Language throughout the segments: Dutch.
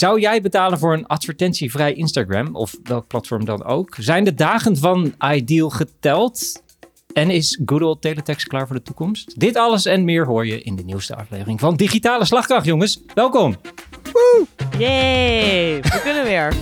Zou jij betalen voor een advertentievrij Instagram, of welk platform dan ook? Zijn de dagen van Ideal geteld? En is good old teletext klaar voor de toekomst? Dit alles en meer hoor je in de nieuwste aflevering van Digitale Slagkracht, jongens. Welkom! Yay, we kunnen weer.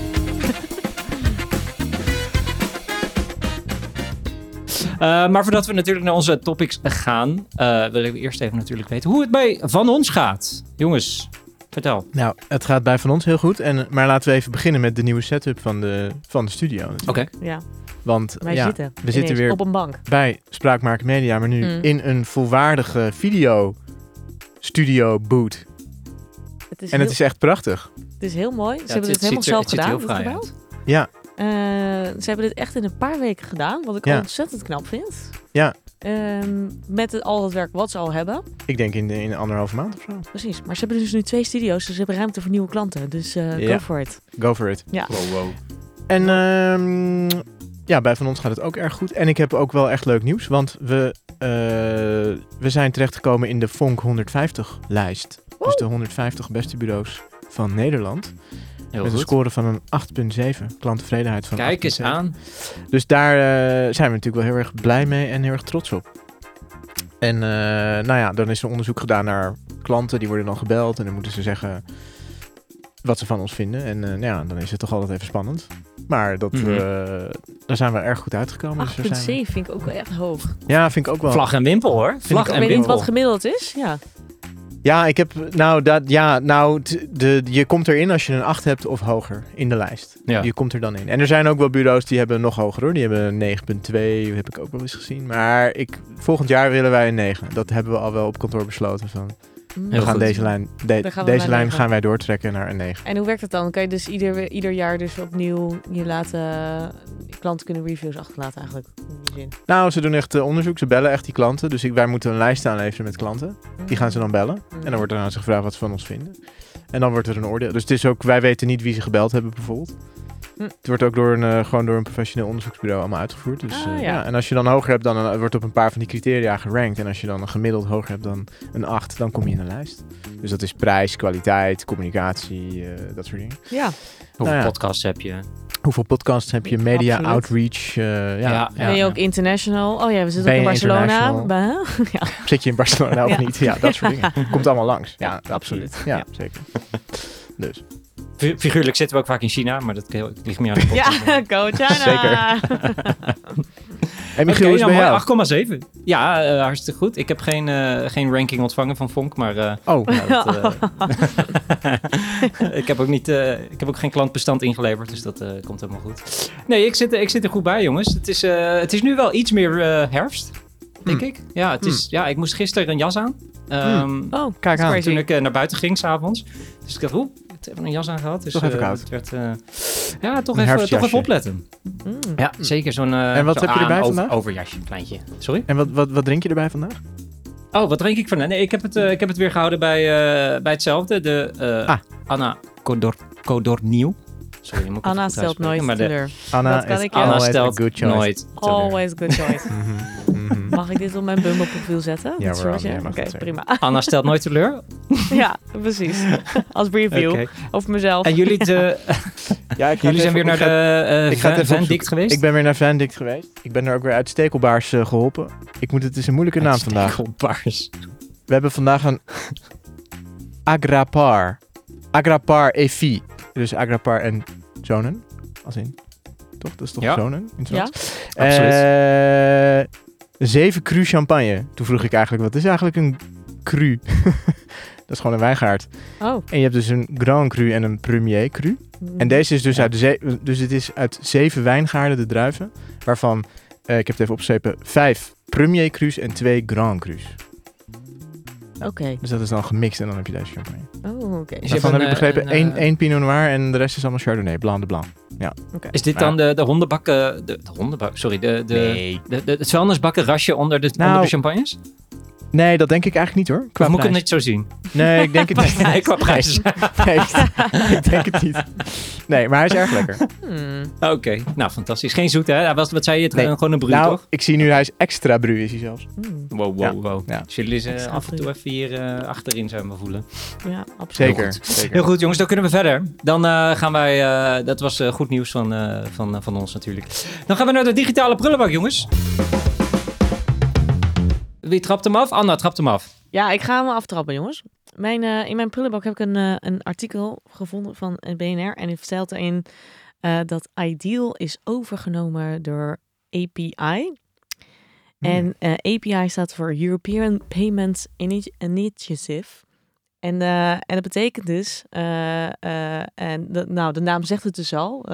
Uh, maar voordat we natuurlijk naar onze topics gaan, uh, willen we eerst even natuurlijk weten hoe het bij Van Ons gaat. Jongens, vertel. Nou, het gaat bij Van Ons heel goed. En, maar laten we even beginnen met de nieuwe setup van de, van de studio. Oké. Okay. Ja. Want Wij ja, zitten we zitten weer op een bank. bij Spraakmaker Media, maar nu Mm. in een volwaardige video studio boot. Het is, En heel, het is echt prachtig. het is heel mooi. Ze Ja, hebben het dit helemaal ziet er- zelf het ziet er gedaan. heel uit. Ja, Eh, ze hebben dit echt in een paar weken gedaan, wat ik Ja. ontzettend knap vind. Ja. Ehm, met het, al het werk wat ze al hebben. ik denk in, in anderhalve maand of zo. Precies. Maar ze hebben dus nu twee studio's, dus ze hebben ruimte voor nieuwe klanten. Dus eh Ja. go for it. Go for it. Ja. Wow, wow. En ehm, ja, bij Van Ons gaat het ook erg goed. En ik heb ook wel echt leuk nieuws, want we, eh, we zijn terechtgekomen in de Fonk 150 lijst. Dus de 150 beste bureaus van Nederland. Heel met een score van een 8,7. Klanttevredenheid van Kijk eens 8,7. aan. Dus daar eh, zijn we natuurlijk wel heel erg blij mee en heel erg trots op. En eh, nou ja, dan is er onderzoek gedaan naar klanten. Die worden dan gebeld en dan moeten ze zeggen wat ze van ons vinden. En eh, nou ja, dan is het toch altijd even spannend. Maar dat, eh, daar zijn we erg goed uitgekomen. Dus daar zijn 8,7 we- vind ik ook wel echt hoog. Ja, vind ik ook wel. Vlag en wimpel hoor. Vlag ik en. Ik weet niet wimpel. wat gemiddeld is. Ja. Ja, ik heb, nou, dat, ja, nou de, je komt erin als je een 8 hebt of hoger in de lijst. Ja. Je komt er dan in. En er zijn ook wel bureaus die hebben nog hoger hoor. Die hebben een 9,2, heb ik ook wel eens gezien. Maar ik, volgend jaar willen wij een 9. Dat hebben we al wel op kantoor besloten. Van. We Heel gaan goed. deze lijn, de- gaan we deze lijn gaan wij doortrekken naar een 9. En hoe werkt het dan? Kan je dus ieder, ieder jaar dus opnieuw je laten... Klanten kunnen reviews achterlaten eigenlijk. In die zin. Nou, ze doen echt eh, onderzoek. Ze bellen echt die klanten. Dus ik, wij moeten een lijst aanleveren met klanten. Die gaan ze dan bellen. En dan wordt er aan ze gevraagd wat ze van ons vinden. En dan wordt er een oordeel. Dus het is ook, wij weten niet wie ze gebeld hebben bijvoorbeeld. Hm. Het wordt ook door een, eh, gewoon door een professioneel onderzoeksbureau allemaal uitgevoerd. Dus, Ah, eh, ja. ja. En als je dan hoger hebt, dan eh, wordt op een paar van die criteria gerankt. En als je dan een gemiddeld hoger hebt dan een 8, dan kom je in de lijst. Dus dat is prijs, kwaliteit, communicatie, eh, dat soort dingen. Ja. Hoeveel Nou ja. podcasts heb je? Hoeveel podcasts heb je? Media, Absoluut. outreach. eh, ja. Ja, ben je ook international? Oh ja, we zitten ook in Barcelona. Bah- ja. Zit je in Barcelona of Ja. niet? Ja, dat soort dingen. Komt allemaal langs. Ja, Ja, absoluut. absoluut. Ja, Ja. zeker. Dus. Fi- Figuurlijk zitten we ook vaak in China, maar dat ligt meer aan de podcast. Ja, go China. En Michiel, bij nou, jou? mooi, 8,7. Ja, eh, hartstikke goed. Ik heb geen, eh, geen ranking ontvangen van Vonk, maar eh, Oh, ja, dat, eh, ik, heb ook niet, eh, ik heb ook geen klantbestand ingeleverd, dus dat eh, komt helemaal goed. Nee, ik zit, ik zit er goed bij, jongens. Het is, eh, het is nu wel iets meer eh, herfst, denk Hmm. ik. Ja, het is, ja, ik moest gisteren een jas aan. Ehm, Oh, kijk aan. Toen ik eh, naar buiten ging s'avonds. Dus ik dacht, oeh, ik heb een jas aan gehad. Dus, Toch even eh, koud. Het werd, eh, ja, toch Een even, toch even opletten. Mm. Ja, zeker zo'n... En wat heb je erbij over- vandaag? Overjasje, een kleintje. Sorry? En wat, wat, wat drink je erbij vandaag? Oh, wat drink ik van? Nee, ik heb het, ik heb het weer gehouden bij, eh, bij hetzelfde. De eh, Ah. Anna Codor, Codornieuw. Sorry, moet Anna stelt nooit teleur. Anna Dat kan is ik, ja. Anna always a stelt good choice. nooit. Always good choice. Mag ik dit op mijn Bumble profiel zetten? Ja, mag Oké, prima. Anna stelt nooit teleur. ja, precies. Als review Oké. over mezelf. En jullie, te, Ja, ik ga jullie zijn weer naar de eh, ik ga het Van-. Dikt geweest? Ik ben weer naar Van Dikt geweest. Ik ben er ook weer uit stekelbaars eh, geholpen. Ik moet, het is een moeilijke naam vandaag. Stekelbaars. We hebben vandaag een Agrapar. Agrapar EFI. Dus Agrapar en zonen. Als in. Toch? Dat is toch Ja. zonen Ja. Absoluut. Eh, zeven cru champagne. Toen vroeg ik eigenlijk, wat is eigenlijk een cru? dat is gewoon een wijngaard. Oh. En je hebt dus een Grand Cru en een Premier Cru. Mm. En deze is dus Ja. uit de ze- dus het is uit zeven wijngaarden de druiven, waarvan eh, ik heb het even opgeschreven, vijf Premier Crus en twee Grand Crus. Oké. Dus dat is dan gemixt en dan heb je deze champagne. Oh, oké. Dus heb ik begrepen, eh, één, één Pinot Noir en de rest is allemaal Chardonnay, Blanc de Blanc. Is dit dan de, de hondenbakken... De, de hondenbak... Sorry, de, de, Nee. de, de, het vuilnisbakken rasje onder de, Nou, onder de champagnes? Nee, dat denk ik eigenlijk niet hoor. Qua moet ik het niet zo zien? Nee, ik denk het niet. Nee, qua prijs. Nee, ik denk het niet. Nee, maar hij is erg lekker. Hmm. Oké, nou fantastisch. Geen zoet, hè? Hij was, wat zei je? Het, Nee. Gewoon een broer, nou, toch? ik zie nu, hij is extra bru is hij zelfs. Hmm. Wow, wow, Ja. wow. Ja. Zullen ze af en toe even hier eh, achterin zijn we voelen? Ja, absoluut. Zeker. goed. zeker. Heel goed, jongens. Dan kunnen we verder. Dan eh, gaan wij... eh, dat was eh, goed nieuws van, eh, van, van ons natuurlijk. Dan gaan we naar de digitale prullenbak, jongens. Wie trapt hem af? Anna trapt hem af. Ja, ik ga hem aftrappen, jongens. Mijn, eh, in mijn prullenbak heb ik een, eh, een artikel gevonden van het BNR. En die vertelt erin eh, dat Ideal is overgenomen door API. En eh, API staat voor European Payments Ini- Initiative. En, eh, en dat betekent dus, eh, eh, en de, nou, de naam zegt het dus al.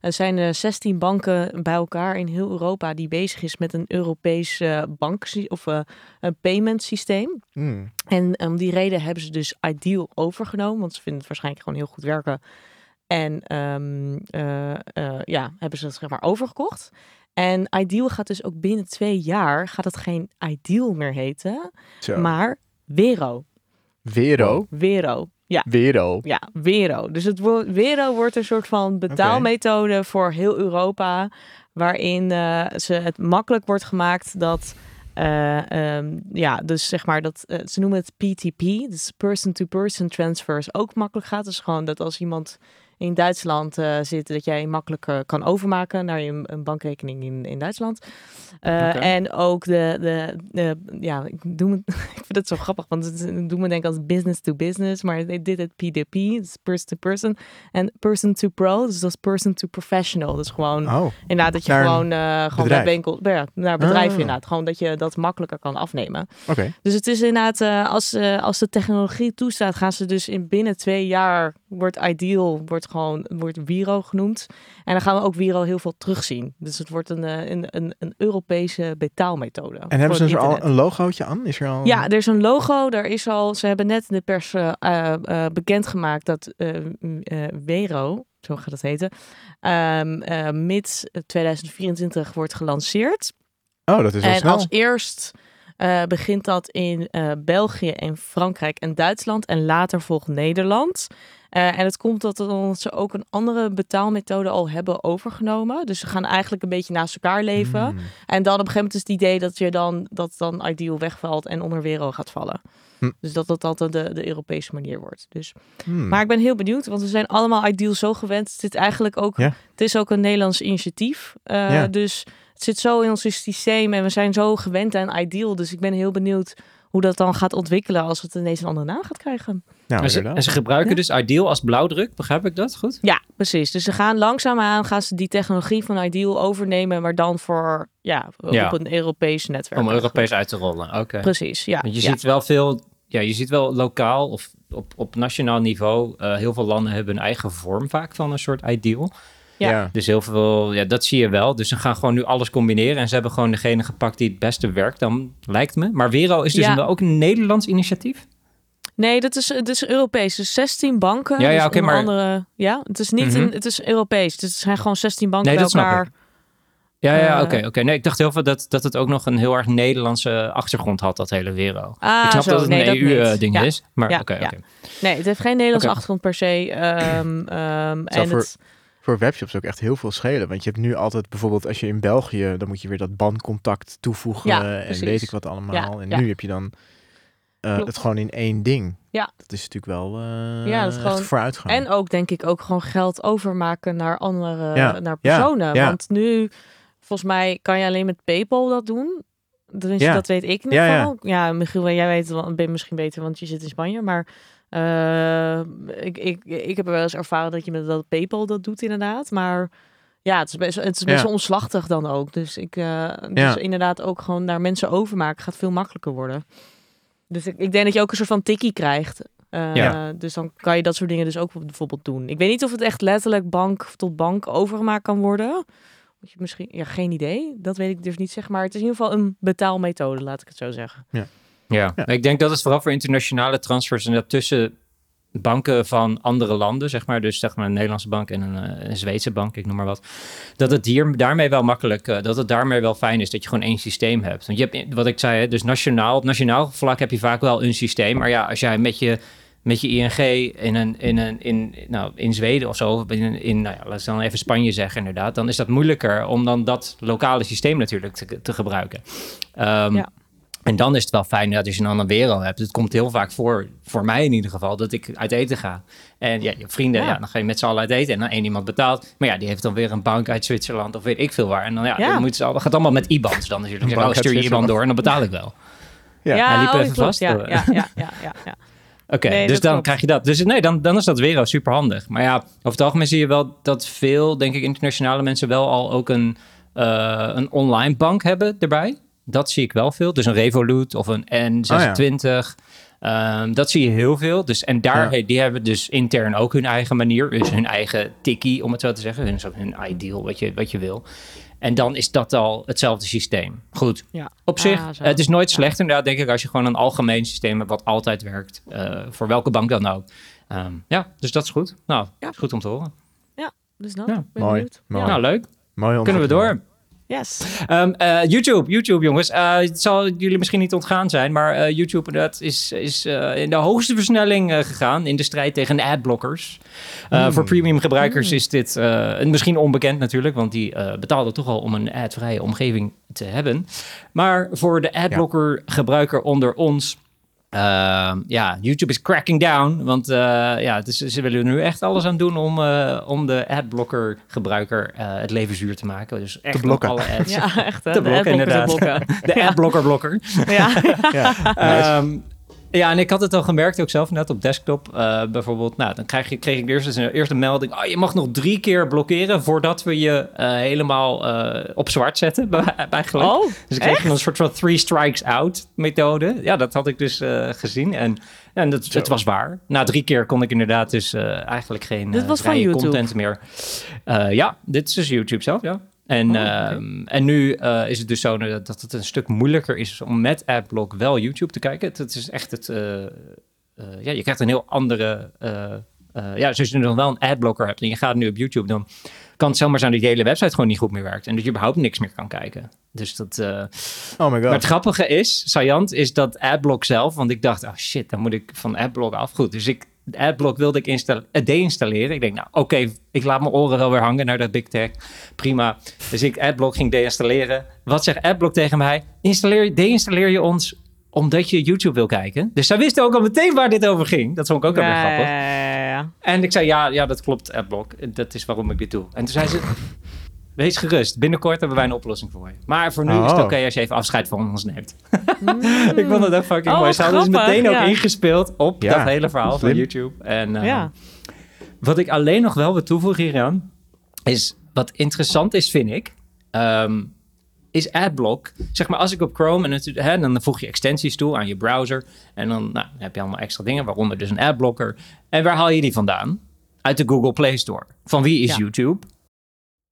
er zijn er 16 banken bij elkaar in heel Europa die bezig is met een Europees bank of een payment systeem. Hmm. En om die reden hebben ze dus Ideal overgenomen, want ze vinden het waarschijnlijk gewoon heel goed werken. En ehm, eh, eh, ja, hebben ze het zeg maar overgekocht. En Ideal gaat dus ook binnen twee jaar, gaat het geen Ideal meer heten, Zo. maar Vero. Vero. Vero. Ja, Vero. ja, Vero. Dus het Vero wordt een soort van betaalmethode voor heel Europa, waarin eh, ze het makkelijk wordt gemaakt dat, eh, ehm, ja, dus zeg maar dat eh, ze noemen het PTP, dus person-to-person transfers, ook makkelijk gaat. Dus gewoon dat als iemand in Duitsland eh, zit, dat jij makkelijk eh, kan overmaken naar je een bankrekening in, in Duitsland. Eh. En ook de, de, de, ja, ik, doe me, ik vind het zo grappig, want het het doet me denken als business to business, maar dit dit het PDP, dus person to person, en person to pro, dus dat is person to professional. Dus gewoon Oh, inderdaad dat je Naar gewoon, gewoon bij bedrijf. winkel, ja, naar bedrijf Ah. inderdaad, gewoon dat je dat makkelijker kan afnemen. oké. Dus het is inderdaad, als, als de technologie toestaat, gaan ze dus in binnen twee jaar, wordt Ideal, wordt gewoon, wordt Wiro genoemd. En dan gaan we ook Wiro heel veel terugzien. Dus het wordt een, eh, een, een, een Europese betaalmethode. En hebben ze er het al een logootje aan? Is er al... Ja, er is een logo. Er is al, ze hebben net in de pers eh, bekendgemaakt dat Wero, zo gaat het heten, ehm eh, mid 2024 wordt gelanceerd. Oh, dat is wel En snel. als eerst begint dat in België en Frankrijk en Duitsland. En later volgt Nederland. Eh, en het komt dat, omdat ze ook een andere betaalmethode al hebben overgenomen. Dus ze gaan eigenlijk een beetje naast elkaar leven. Hmm. En dan op een gegeven moment is het idee dat je dan dat dan Ideal wegvalt en onder Wero gaat vallen. Hm. Dus dat dat altijd de, de Europese manier wordt. Dus. Hmm. Maar ik ben heel benieuwd, want we zijn allemaal Ideal zo gewend. Het, zit eigenlijk ook, het is ook een Nederlands initiatief. Eh. Dus het zit zo in ons systeem en we zijn zo gewend aan Ideal. Dus ik ben heel benieuwd hoe dat dan gaat ontwikkelen als het ineens een andere naam gaat krijgen. Nou, en, ze, inderdaad. en ze gebruiken Ja. dus Ideal als blauwdruk. Begrijp ik dat goed? Ja, precies. Dus ze gaan langzaamaan gaan ze die technologie van Ideal overnemen, maar dan voor ja, Ja. op een Europees netwerk. Om eigenlijk. Europees uit te rollen. Oké. Precies, ja. Want je ja. ziet wel veel, ja, je ziet wel lokaal of op, op nationaal niveau, eh, heel veel landen hebben een eigen vorm vaak van een soort ideal. Ja. Dus heel veel, ja, dat zie je wel. Dus ze gaan gewoon nu alles combineren en ze hebben gewoon degene gepakt die het beste werkt, dan lijkt me. Maar Wero is dus Ja. een, ook een Nederlands initiatief? Nee, dat is, het is Europees. Dus 16 banken. Ja, ja, dus oké, maar- andere, ja, het is niet Mhm. een, het is Europees. Dus het zijn gewoon 16 banken Nee, bij dat snap elkaar. ik. Ja, ja, Eh, oké. oké. Nee, ik dacht heel veel dat, dat het ook nog een heel erg Nederlandse achtergrond had, dat hele Wero. Ah, ik snap zo. dat het nee, een. EU-ding Ja. is, maar Ja, oké, ja. Nee, het heeft geen Nederlandse achtergrond per se. Ehm, ehm, Zou en voor- het, Voor webshops ook echt heel veel schelen. Want je hebt nu altijd bijvoorbeeld als je in België, dan moet je weer dat bandcontact toevoegen Ja, en weet ik wat allemaal. en ja. nu heb je dan eh, het gewoon in één ding. Ja. Dat is natuurlijk wel eh Ja, dat is gewoon- vooruitgang. en ook denk ik ook gewoon geld overmaken naar andere naar personen. Want nu, volgens mij, kan je alleen met PayPal dat doen. Ja. dat weet ik in ieder Ja, ja. geval. Ja, Michiel, jij weet het wel, ben misschien beter, want je zit in Spanje. Maar eh, ik, ik, ik heb wel eens ervaren dat je met dat PayPal dat doet inderdaad. Maar ja, het is best, het is best Ja. omslachtig dan ook. Dus ik, eh, dus Ja. inderdaad ook gewoon naar mensen overmaken gaat veel makkelijker worden. Dus ik, ik denk dat je ook een soort van tikkie krijgt. Eh, Ja. Dus dan kan je dat soort dingen dus ook bijvoorbeeld doen. Ik weet niet of het echt letterlijk bank tot bank overgemaakt kan worden. Moet je misschien, ja, geen idee. Dat weet ik dus niet zeg maar. Het is in ieder geval een betaalmethode, laat ik het zo zeggen. Ja. Ja. ik denk dat het vooral voor internationale transfers en dat tussen banken van andere landen, zeg maar, dus zeg maar een Nederlandse bank en een, eh, een Zweedse bank, ik noem maar wat, dat het hier daarmee wel makkelijk, eh, dat het daarmee wel fijn is dat je gewoon één systeem hebt. Want je hebt, wat ik zei, hè, dus nationaal, op nationaal vlak heb je vaak wel een systeem, maar ja, als jij met je met je ING in, een, in, een, in, nou, in Zweden of zo, in, in nou ja, laten we dan even Spanje zeggen inderdaad, dan is dat moeilijker om dan dat lokale systeem natuurlijk te, te gebruiken. Ehm, Ja. En dan is het wel fijn dat als je dan een weer al hebt. Het komt heel vaak voor, voor mij in ieder geval, dat ik uit eten ga. En ja, je hebt vrienden, ja. Ja. dan ga je met z'n allen uit eten en dan één iemand betaalt. Maar ja, die heeft dan weer een bank uit Zwitserland of weet ik veel waar. En dan ja, Ja. dan moet ze al, dat gaat allemaal met IBAN's dan natuurlijk. Oh, uit stuur je IBAN Zwitserland. door en dan betaal ik wel. Ja. hij liep oh, even klopt. vast. Ja, ja, ja, ja, ja, ja. Oké, Nee, dus dan klopt. krijg je dat. Dus nee, dan, dan is dat weer al super handig. Maar ja, over het algemeen zie je wel dat veel, denk ik, internationale mensen wel al ook een, eh, een online bank hebben erbij. Dat zie ik wel veel. Dus een Revolut of een N26. Ehm, dat zie je heel veel. Dus, en daar, Ja. hey, die hebben dus intern ook hun eigen manier. Dus hun eigen tikkie, om het zo te zeggen. Hun, hun ideal, wat je, wat je wil. En dan is dat al hetzelfde systeem. Goed. Ja. Op zich, Ah, het is nooit Ja. slecht inderdaad, denk ik, als je gewoon een algemeen systeem hebt wat altijd werkt. eh, voor welke bank dan ook. Ehm, ja, dus dat is goed. Nou, Ja. is goed om te horen. Dus nou, Ja, ben mooi, mooi. Ja. Nou, leuk. Mooi om Kunnen we door. Yes. Ehm, eh, YouTube, YouTube jongens. Eh, het zal jullie misschien niet ontgaan zijn, maar eh, YouTube inderdaad is, is eh, in de hoogste versnelling eh, gegaan in de strijd tegen adblockers. Eh, Hmm. Voor premium gebruikers Hmm. is dit eh, en misschien onbekend natuurlijk, want die eh, betaalden toch al om een advrije omgeving te hebben. Maar voor de adblocker gebruiker onder ons. Ehm, ja, YouTube is cracking down. Want eh, ja, ze willen er nu echt alles aan doen om, eh, om de adblocker gebruiker eh, het leven zuur te maken. Dus echt blokken. Alle ads Ja, echt. hè. Te De te inderdaad. blokken. de Ja. adblocker blokker. Ja. Ja, nice. Ehm, ja, en ik had het al gemerkt ook zelf net op desktop. eh, bijvoorbeeld, nou, dan krijg je, kreeg ik eerst, een, eerst een melding. Oh, je mag nog drie keer blokkeren voordat we je eh, helemaal eh, op zwart zetten. bij- Eigenlijk. Oh, dus ik kreeg een soort van three strikes out methode. Ja, dat had ik dus gezien. En, en dat, Zo. het was waar. Na drie keer kon ik inderdaad dus eigenlijk geen Dit was van YouTube? content meer. Ja, dit is dus YouTube zelf, ja. En, Oh, ehm, en nu eh, is het dus zo dat dat het een stuk moeilijker is om met AdBlock wel YouTube te kijken. Het, het is echt het... eh, eh, ja, je krijgt een heel andere... ja, dus als je dan wel een adblocker hebt en je gaat nu op YouTube, dan kan het zomaar zijn dat je hele website gewoon niet goed meer werkt. En dat je überhaupt niks meer kan kijken. Dus dat... Oh my god. maar het grappige is, Sajant, is dat AdBlock zelf, want ik dacht, oh shit, dan moet ik van AdBlock af. Goed, dus ik, AdBlock wilde ik eh, deinstalleren. Ik denk, nou oké, ik laat mijn oren wel weer hangen naar dat big tech. Prima. Dus ik AdBlock ging deinstalleren. Wat zegt AdBlock tegen mij? Installeer, deinstalleer je ons omdat je YouTube wil kijken. Dus zij wisten ook al meteen waar dit over ging. Dat vond ik ook wel ja, grappig. ja, ja, ja. En ik zei, ja, ja, dat klopt, AdBlock. Dat is waarom ik dit doe. En toen zei ze, wees gerust. Binnenkort hebben wij een oplossing voor je. Maar voor nu is het Oh. oké als je even afscheid van ons neemt. ik vond het ook fucking Oh, mooi. Ze hadden dus meteen ook ingespeeld op Ja, dat hele verhaal van. YouTube. En eh, Ja. wat ik alleen nog wel wil toevoegen hieraan, is wat interessant is, vind ik, ehm, is AdBlock. Zeg maar, als ik op Chrome en hè, dan voeg je extensies toe aan je browser. En dan nou, heb je allemaal extra dingen, waaronder dus een adblocker. En waar haal je die vandaan? Uit de Google Play Store. Van wie is Ja. YouTube?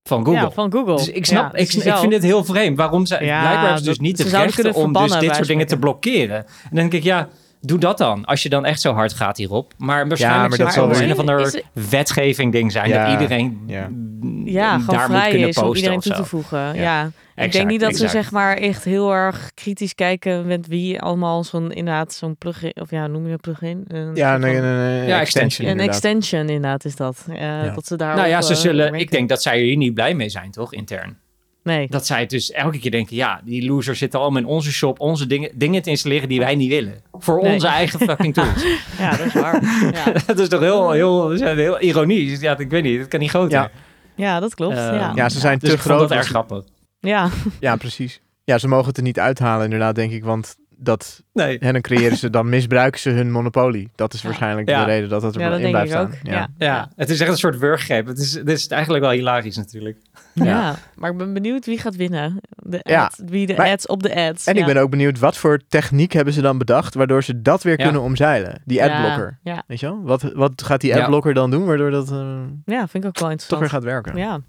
Van Google. Ja, van Google. Dus ik snap, Ja, ik, dus ik vind het heel vreemd. Waarom ze Ja, blijkbaar hebben ze dus niet ze de rechten om dus dit soort dingen te blokkeren. En dan denk ik, ja, doe dat dan. Als je dan echt zo hard gaat hierop. Maar waarschijnlijk maar zal dat een of ander Is het- wetgeving ding zijn. Ja, dat iedereen ja. Ja, daar moet kunnen is om posten iedereen of toe zo. te voegen. Ja. Ik denk niet dat ze zeg maar echt heel erg kritisch kijken met wie allemaal zo'n inderdaad zo'n plugin of ja noem je een plugin? Een Ja, van- nee, nee, Ja, extension. een inderdaad. extension inderdaad is dat. Eh, Dat ze daar. Nou ja, ze eh, zullen, ik denk dat zij hier niet blij mee zijn, toch, intern? Nee. Dat zij het dus elke keer denken, ja, die losers zitten allemaal in onze shop, onze dingen, dingen te installeren die wij niet willen. Voor Nee. onze eigen fucking tools. Ja, dat is waar. ja. dat is toch heel, heel, dat is heel ironisch. Ja, ik weet niet, het kan niet groter. Ja. ja, dat klopt. Ehm, ja. Ja, ze zijn Dus te groot. dat erg grappig. Ja. Ja, precies. Ja, ze mogen het er niet uithalen inderdaad, denk ik. Want dat, Nee. hè, dan creëren ze, dan misbruiken ze hun monopolie. Dat is waarschijnlijk Ja. de reden dat het er ja, dat in denk blijft ik ook. staan. Ja. Ja, het is echt een soort wurggreep. Het is, het is eigenlijk wel hilarisch natuurlijk. Ja. maar ik ben benieuwd wie gaat winnen. De Ja. ad, wie de Maar- ads op de ads. En ja. ik ben ook benieuwd, wat voor techniek hebben ze dan bedacht, waardoor ze dat weer Ja. kunnen omzeilen? Die adblocker. Ja, Weet je wel? Wat, wat gaat die Ja. adblocker dan doen, waardoor dat eh, ja, vind ik ook wel toch interessant. weer gaat werken? Ja,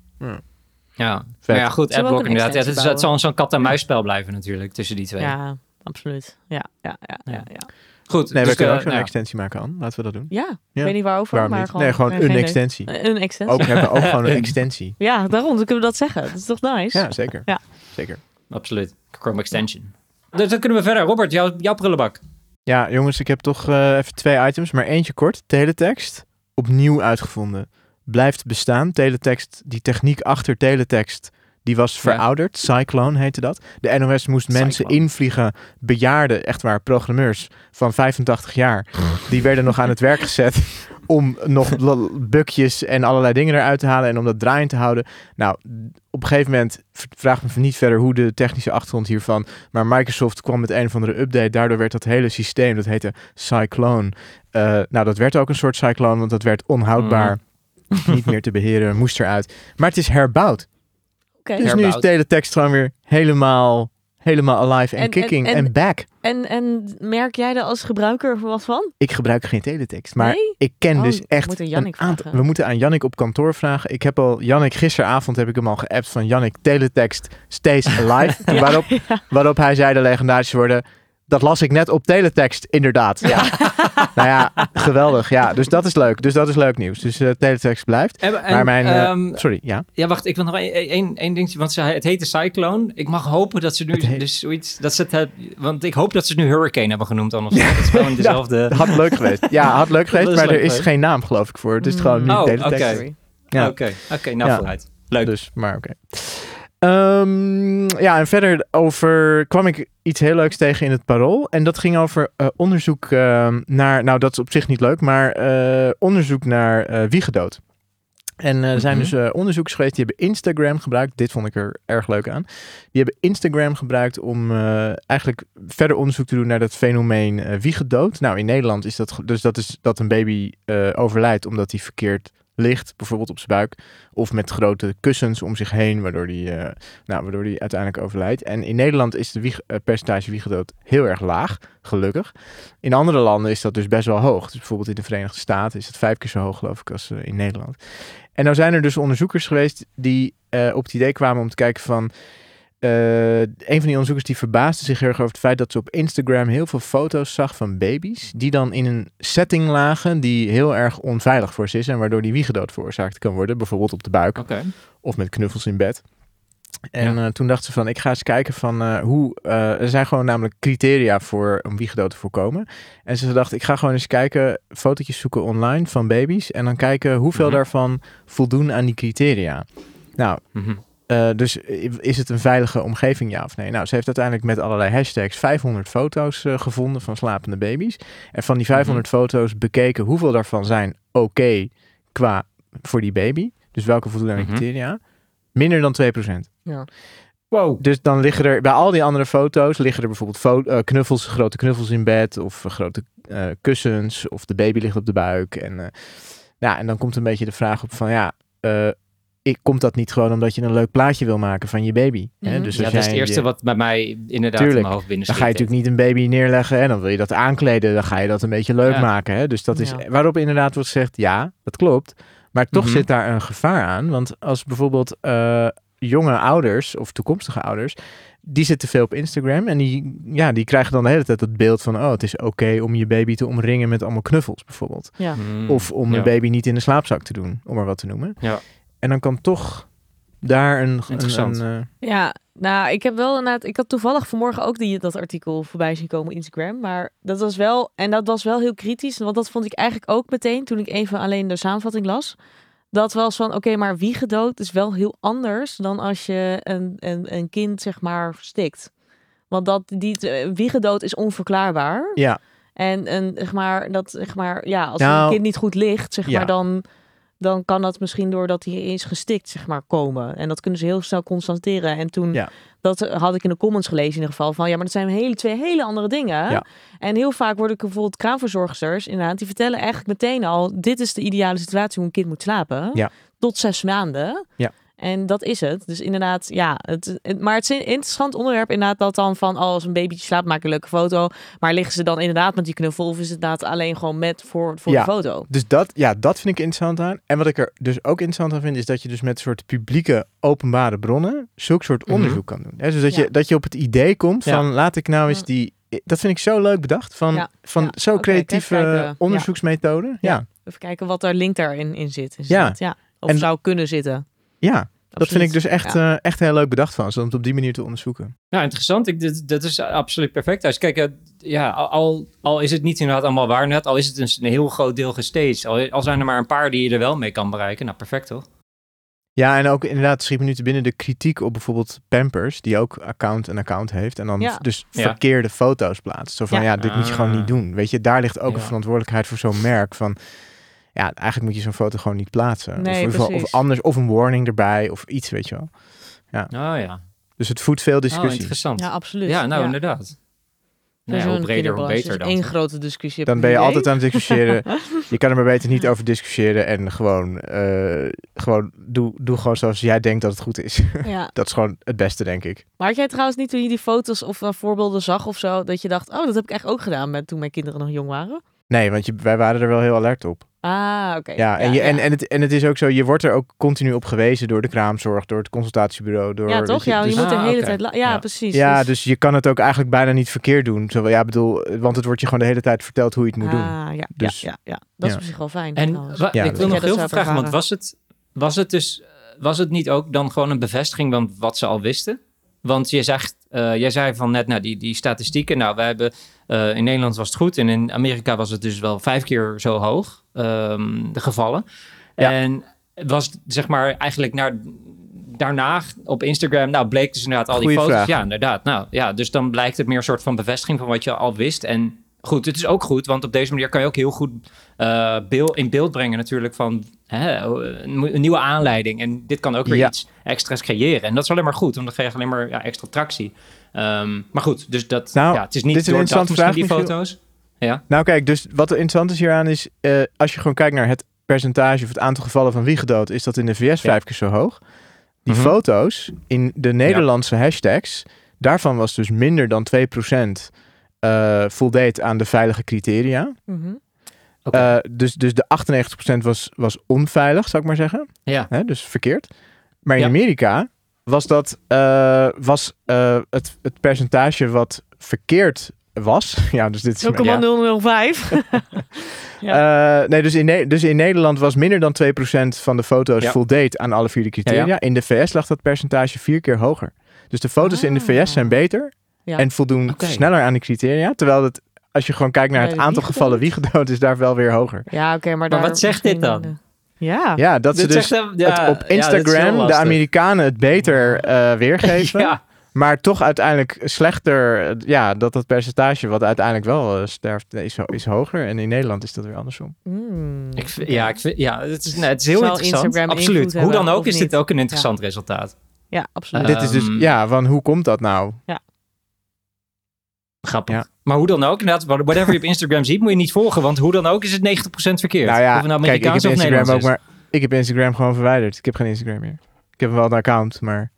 Ja, Vet. ja, goed, adblock een inderdaad. Ja, het, is, het zal zo'n kat-en-muisspel blijven natuurlijk tussen die twee. ja, absoluut. Ja, ja, ja, ja. Ja. ja. Goed, Nee, dus we kunnen de- ook zo'n nou, extensie maken, Anne. Laten we dat doen. Ja, ik Ja. weet niet waarover, Waarom maar niet? gewoon... nee, gewoon nee, een idee. extensie. Een extensie. Ook hebben ook gewoon een extensie. Ja, daarom dan kunnen we dat zeggen. Dat is toch nice? Ja, zeker. Ja. Zeker. absoluut. Chrome extension. Dus dan kunnen we verder. Robert, jouw, jouw prullenbak. Ja, jongens, ik heb toch eh, even twee items, maar eentje kort. Teletext, opnieuw uitgevonden. Blijft bestaan. Teletext, die techniek achter teletext, die was verouderd. Cyclone heette dat. De NOS moest mensen invliegen, bejaarden, echt waar, programmeurs van 85 jaar. Die werden nog aan het werk gezet om nog bukjes en allerlei dingen eruit te halen en om dat draaiend te houden. Nou, op een gegeven moment, vraag me niet verder hoe de technische achtergrond hiervan, maar Microsoft kwam met een of andere update. Daardoor werd dat hele systeem, dat heette Cyclone. eh, nou, dat werd ook een soort cyclone, want dat werd onhoudbaar. Niet meer te beheren, moest eruit. Maar het is herbouwd. Oké. Dus nu is teletext gewoon weer helemaal, helemaal alive en, kicking en, en- back. En, en merk jij er als gebruiker wat van? Ik gebruik geen teletext, maar Nee? ik ken Oh, dus we echt moeten een aantal... We moeten aan Jannik op kantoor vragen. Ik heb al... Jannik, gisteravond heb ik hem al geappt van Jannik, teletext stays alive. Waarop, waarop hij zei de legendarische woorden... Dat las ik net op teletext, inderdaad. Ja. nou ja, geweldig. Ja, dus dat is leuk. Dus dat is leuk nieuws. Dus eh, teletext blijft. En, en, maar mijn... eh, ehm, sorry, ja. ja, wacht, ik wil nog één- één één dingetje, want ze, het heette Cyclone. Ik mag hopen dat ze nu Het heet- dus zoiets, dat ze het, want ik hoop dat ze het nu Hurricane hebben genoemd dan of zo. Dat is gewoon dezelfde... Had leuk geweest. Ja, had leuk geweest, maar leuk er is geweest. geen naam geloof ik voor. Het is gewoon nu Oh, teletext. oké. Ja. Oké, oké, nou Ja. vooruit. Leuk. Dus, maar oké. Ehm, ja, en verder over kwam ik iets heel leuks tegen in het parool. En dat ging over eh, onderzoek ehm, naar, nou dat is op zich niet leuk, maar eh, onderzoek naar eh wiegedood. En eh, er zijn Mhm. dus onderzoekers geweest die hebben Instagram gebruikt. Dit vond ik er erg leuk aan. Die hebben Instagram gebruikt om eigenlijk verder onderzoek te doen naar dat fenomeen eh wiegedood. Nou, in Nederland is dat dus dat is dat een baby overlijdt omdat hij verkeerd ligt, bijvoorbeeld op zijn buik, of met grote kussens om zich heen, waardoor die, eh, nou, waardoor die uiteindelijk overlijdt. En in Nederland is de eh, percentage wiegedood heel erg laag, gelukkig. In andere landen is dat dus best wel hoog. Dus bijvoorbeeld in de Verenigde Staten is het vijf keer zo hoog, geloof ik, als eh, in Nederland. En nou zijn er dus onderzoekers geweest die op het idee kwamen om te kijken van... eh, een van die onderzoekers die verbaasde zich heel erg over het feit dat ze op Instagram heel veel foto's zag van baby's. Die dan in een setting lagen die heel erg onveilig voor ze is. En waardoor die wiegedood veroorzaakt kan worden. Bijvoorbeeld op de buik of met knuffels in bed. En eh, toen dacht ze van, ik ga eens kijken van eh, hoe... er zijn gewoon namelijk criteria voor om wiegedood te voorkomen. En ze dacht, ik ga gewoon eens kijken, fotootjes zoeken online van baby's. En dan kijken hoeveel Mhm. daarvan voldoen aan die criteria. Nou, Mhm. Eh, dus is het een veilige omgeving, ja of nee? Nou, ze heeft uiteindelijk met allerlei hashtags 500 foto's eh, gevonden van slapende baby's. En van die 500 foto's bekeken hoeveel daarvan zijn oké qua voor die baby. Dus welke voldoen aan Mhm. criteria? Minder dan 2%. Wow. Dus dan liggen er bij al die andere foto's liggen er bijvoorbeeld fo- eh, knuffels, grote knuffels in bed of grote eh, kussens of de baby ligt op de buik. En, eh, nou, en dan komt een beetje de vraag op van ja, eh, ik, komt dat niet gewoon omdat je een leuk plaatje wil maken van je baby? Hè? Mhm. Dus Ja, als dat is het eerste je- wat bij mij inderdaad Tuurlijk. in mijn hoofd binnen dan ga je natuurlijk niet een baby neerleggen en dan wil je dat aankleden. Dan ga je dat een beetje leuk Ja. maken. Hè? Dus dat is Ja. waarop inderdaad wordt gezegd, ja, dat klopt. Maar toch Mhm. zit daar een gevaar aan. Want als bijvoorbeeld eh, jonge ouders of toekomstige ouders, die zitten veel op Instagram. En die, ja, die krijgen dan de hele tijd het beeld van, oh, het is oké om je baby te omringen met allemaal knuffels bijvoorbeeld. Ja. Hmm. Of om Ja. een baby niet in de slaapzak te doen, om maar wat te noemen. Ja. En dan kan toch daar een... een, Interessant. een, eh, Ja, nou, ik heb wel inderdaad... Ik had toevallig vanmorgen ook die, dat artikel voorbij zien komen op Instagram. Maar dat was wel... En dat was wel heel kritisch. Want dat vond ik eigenlijk ook meteen toen ik even alleen de samenvatting las. Dat was van, oké, maar wiegedood is wel heel anders dan als je een, een, een kind, zeg maar, stikt. Want dat, die eh, wiegedood is onverklaarbaar. ja, En, en zeg maar, dat, zeg maar, ja, als Nou, een kind niet goed ligt, zeg ja. maar, dan, dan kan dat misschien doordat hij is gestikt, zeg maar, komen. En dat kunnen ze heel snel constateren. En toen, Ja. dat had ik in de comments gelezen in ieder geval, van ja, maar dat zijn hele, twee hele andere dingen. Ja. En heel vaak worden bijvoorbeeld kraamverzorgsters, inderdaad, die vertellen eigenlijk meteen al, dit is de ideale situatie hoe een kind moet slapen. Ja. Tot zes maanden. Ja. En dat is het. Dus inderdaad, ja. Het, het- maar het is een interessant onderwerp inderdaad dat dan van... Oh, als een babytje slaapt, maak een leuke foto. Maar liggen ze dan inderdaad met die knuffel... of is het inderdaad alleen gewoon met voor, voor Ja. de foto? Dus dat, ja, dat vind ik interessant aan. En wat ik er dus ook interessant aan vind, is dat je dus met soort publieke openbare bronnen zulk soort Mhm. onderzoek kan doen. Hè? Dus dat, Ja. je, dat je op het idee komt van laat ik nou eens Ja. die. Dat vind ik zo leuk bedacht. Van, van zo creatieve kijken. Ja. onderzoeksmethode. Ja. Even kijken wat er link daarin in zit. Is Ja. dat- ja. Of En- zou kunnen zitten. Ja. Dat vind ik dus echt, Ja. eh, echt heel leuk bedacht van ze, om het op die manier te onderzoeken. Nou, interessant. Ik, dit, dat is absoluut perfect. Dus kijk, eh, ja, al, al is het niet inderdaad allemaal waar net, al is het een, een heel groot deel gestaged, al, al zijn er maar een paar die je er wel mee kan bereiken. Nou, perfect toch? Ja, en ook inderdaad schiet me nu te binnen de kritiek op bijvoorbeeld Pampers, die ook account een account heeft en dan Ja. dus Ja. verkeerde foto's plaatst. Zo van, ja, Ja. dit moet je gewoon Ah. niet doen. Weet je, daar ligt ook Ja. een verantwoordelijkheid voor zo'n merk van, ja, eigenlijk moet je zo'n foto gewoon niet plaatsen. Nee, of, of anders, of een warning erbij, of iets, weet je wel. Oh ja. Dus het voedt veel Oh, discussie. interessant. Ja, absoluut. Ja, nou ja. inderdaad. Nee, Zo'n hoe breder, hoe beter is dan. grote discussie. dan ben je altijd aan het discussiëren. je kan er maar beter niet over discussiëren en gewoon, eh, gewoon doe, doe gewoon zoals jij denkt dat het goed is. Ja. dat is gewoon het beste, denk ik. Maar had jij trouwens niet toen je die foto's of eh, voorbeelden zag of zo, dat je dacht, oh, dat heb ik echt ook gedaan met toen mijn kinderen nog jong waren? Nee, want je, wij waren er wel heel alert op. Ah, oké. Ja, en, je, En, en, het, en het is ook zo, je wordt er ook continu op gewezen door de kraamzorg, door het consultatiebureau. Door, ja, toch? Ja, je dus- moet de Ah, hele tijd... Ja, Ja. precies. ja, dus je kan het ook eigenlijk bijna niet verkeerd doen. Zo, ja, bedoel, want het wordt je gewoon de hele tijd verteld hoe je het moet doen. Ah, ja, Dus- ja, ja, ja. Dat is ja. op zich wel fijn. En trouwens. wa- Ja, ik wil nog heel veel vragen, want was het, was het dus was het niet ook dan gewoon een bevestiging van wat ze al wisten? Want je zegt, eh, jij zei van net, nou, die, die statistieken, nou, we hebben, eh, in Nederland was het goed en in Amerika was het dus wel vijf keer zo hoog, ehm, de gevallen. Ja. En het was zeg maar eigenlijk naar, daarna op Instagram, nou, bleek dus inderdaad al die foto's. vraag. Ja, inderdaad. Nou, ja, dus dan blijkt het meer een soort van bevestiging van wat je al wist. En goed, het is ook goed, want op deze manier kan je ook heel goed eh, beeld, in beeld brengen natuurlijk van hè, een, nieuwe aanleiding. En dit kan ook weer Ja. iets extra's creëren. En dat is alleen maar goed, want dan krijg je alleen maar ja, extra tractie. Ehm, maar goed, dus dat, Nou, ja, het is niet dit is een door dat die foto's. Ja, Nou kijk, dus wat er interessant is hieraan is, eh, als je gewoon kijkt naar het percentage of het aantal gevallen van wiegedood, is dat in de VS vijf keer zo hoog. Die Mhm. foto's in de Nederlandse hashtags, daarvan was dus minder dan 2% eh voldeed aan de veilige criteria. Mhm. Eh, dus, dus de 98% was, was onveilig, zou ik maar zeggen. ja. Hè, dus verkeerd. Maar in Ja. Amerika was dat eh, was, eh, het, het percentage wat verkeerd was. ja, dus dit is. 0,005. Eh, nee, dus in, dus in Nederland was minder dan 2% van de foto's Ja. voldeed aan alle vier de criteria. Ja, ja. In de VS lag dat percentage vier keer hoger. Dus de foto's in de Ah. VS zijn beter Ja. en voldoen sneller aan de criteria. Terwijl het, als je gewoon kijkt naar het aantal gevallen wiegedood, is daar wel weer hoger. Ja, oké, maar, Maar daar wat zegt dit dan? eh, Ja. Ja, dat ze Dit dus zegt ja, het op ja, Instagram de. Amerikanen het beter eh, weergeven. Ja, Maar toch uiteindelijk slechter, ja, dat dat percentage wat uiteindelijk wel eh, sterft, is, is hoger. En in Nederland is dat weer andersom. Mm. ik vind, ja, ik vind, ja het, is, nee, het is heel Zal interessant. Instagram Absoluut. Hoe dan ook is dit ook een interessant resultaat. Ja, absoluut. Dit is dus, Ehm, ja, van hoe komt dat nou? Grappig. Ja. Maar hoe dan ook, inderdaad, whatever je op Instagram ziet, moet je niet volgen. Want hoe dan ook is het 90% verkeerd. Nou ja, of het nou kijk, ik heb Amerikaans of Instagram ook, Nederlands maar ik heb Instagram gewoon verwijderd. Ik heb geen Instagram meer. Ik heb wel een account, maar